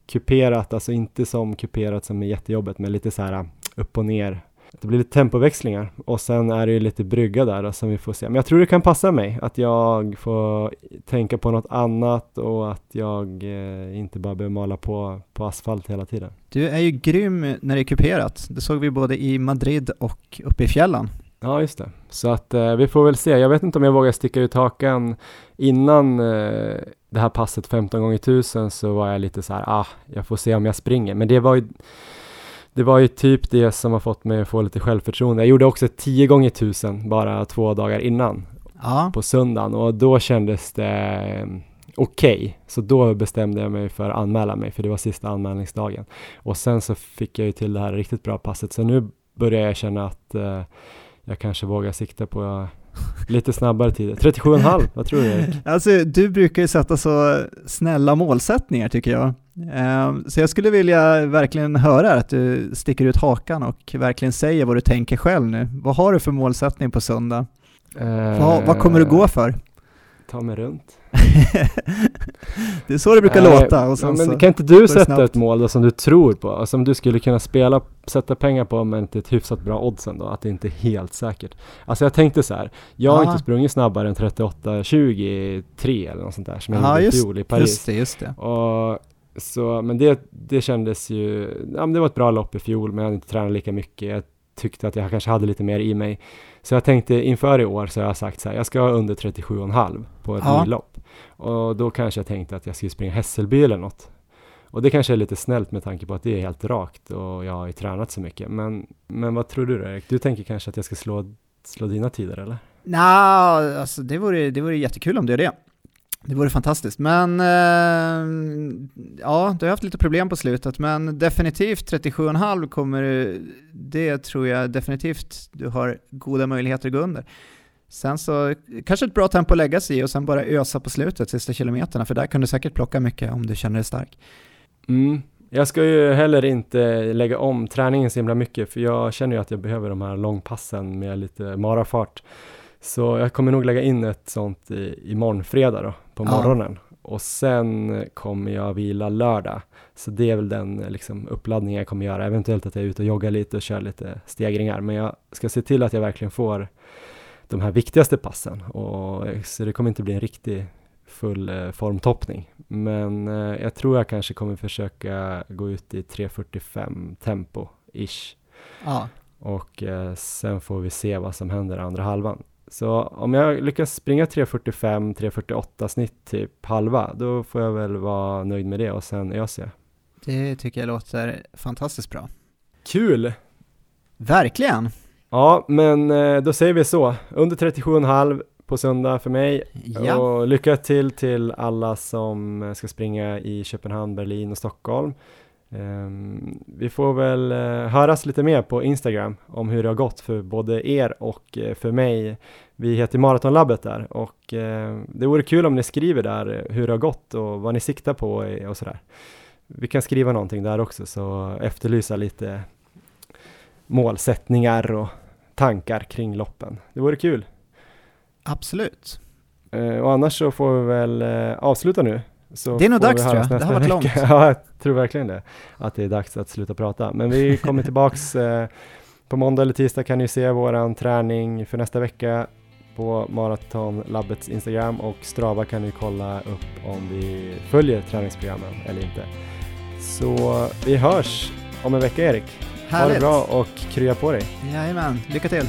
kuperat, alltså inte som kuperat som är jättejobbet, men lite så här upp och ner. Det blir lite tempoväxlingar och sen är det ju lite brygga där då, som vi får se. Men jag tror det kan passa mig att jag får tänka på något annat och att jag eh, inte bara behöver mala på, på asfalt hela tiden. Du är ju grym när det är kuperat. Det såg vi både i Madrid och uppe i fjällen. Ja, just det. Så att eh, vi får väl se. Jag vet inte om jag vågar sticka ut hakan innan eh, det här passet 15 gånger 1000 så var jag lite så här, ah, jag får se om jag springer. Men det var ju det var ju typ det som har fått mig att få lite självförtroende. Jag gjorde också 10 gånger 1000 bara två dagar innan ja. på söndagen och då kändes det eh, okej. Okay. Så då bestämde jag mig för att anmäla mig för det var sista anmälningsdagen. Och sen så fick jag ju till det här riktigt bra passet så nu börjar jag känna att uh, jag kanske vågar sikta på lite snabbare tider. 37,5, vad tror du Erik? [laughs] Alltså du brukar ju sätta så snälla målsättningar tycker jag. Ehm, så jag skulle vilja verkligen höra att du sticker ut hakan och verkligen säger vad du tänker själv nu. Vad har du för målsättning på söndag? Uh, vad, vad kommer du gå för? Ta mig runt. [laughs] det är så det brukar äh, låta. Och ja, men kan inte du sätta snabbt. ett mål då, som du tror på? Som du skulle kunna spela, sätta pengar på men till ett hyfsat bra oddsen då? Att det inte är helt säkert. Alltså jag tänkte så här. Jag har inte sprungit snabbare än 38.23 eller något sånt där som jag gjorde i fjol i Paris. Just det, just det. Och så, men det, det kändes ju, ja men det var ett bra lopp i fjol men jag hade inte tränat lika mycket. Jag tyckte att jag kanske hade lite mer i mig. Så jag tänkte inför i år så har jag sagt så här, jag ska ha under 37,5 på ett ja. lopp. Och då kanske jag tänkte att jag skulle springa Hässelby eller något. Och det kanske är lite snällt med tanke på att det är helt rakt och jag har ju tränat så mycket. Men, men vad tror du då Erik? Du tänker kanske att jag ska slå, slå dina tider eller? Nej, alltså det vore, det vore jättekul om du gör det. Det vore fantastiskt, men eh, ja, du har haft lite problem på slutet, men definitivt 37,5 kommer du, det tror jag definitivt du har goda möjligheter att gå under. Sen så kanske ett bra tempo att lägga sig i och sen bara ösa på slutet, sista kilometerna, för där kan du säkert plocka mycket om du känner dig stark. Mm. Jag ska ju heller inte lägga om träningen så himla mycket, för jag känner ju att jag behöver de här långpassen med lite marafart. Så jag kommer nog lägga in ett sånt i, imorgon fredag då, på morgonen. Ja. Och sen kommer jag vila lördag. Så det är väl den liksom, uppladdningen jag kommer göra. Eventuellt att jag är ute och joggar lite och kör lite stegringar. Men jag ska se till att jag verkligen får de här viktigaste passen. Och, så det kommer inte bli en riktig full eh, formtoppning. Men eh, jag tror jag kanske kommer försöka gå ut i 3.45 tempo, ish. Ja. Och eh, sen får vi se vad som händer andra halvan. Så om jag lyckas springa 3.45, 3.48 snitt typ halva, då får jag väl vara nöjd med det och sen öser jag. Det tycker jag låter fantastiskt bra. Kul! Verkligen! Ja, men eh, då säger vi så. Under 37,5 på söndag för mig. Ja, Och lycka till till alla som ska springa i Köpenhamn, Berlin och Stockholm. Ehm, vi får väl eh, höras lite mer på Instagram om hur det har gått för både er och eh, för mig. Vi heter Maratonlabbet där och eh, det vore kul om ni skriver där eh, hur det har gått och vad ni siktar på och sådär. Vi kan skriva någonting där också så efterlysa lite målsättningar och tankar kring loppen. Det vore kul. absolut. Och annars så får vi väl avsluta nu. Så Det är nog dags, tror jag. Det har varit vecka. långt. [laughs] ja, jag tror verkligen det. Att det är dags att sluta prata. Men vi [laughs] kommer tillbaks eh, på måndag eller tisdag kan ni se våran träning för nästa vecka på Maratonlabbets Instagram och Strava kan ni kolla upp om vi följer träningsprogrammen eller inte. Så vi hörs om en vecka Erik. Ha Härligt. det bra och krya på dig. Jajamän, lycka till.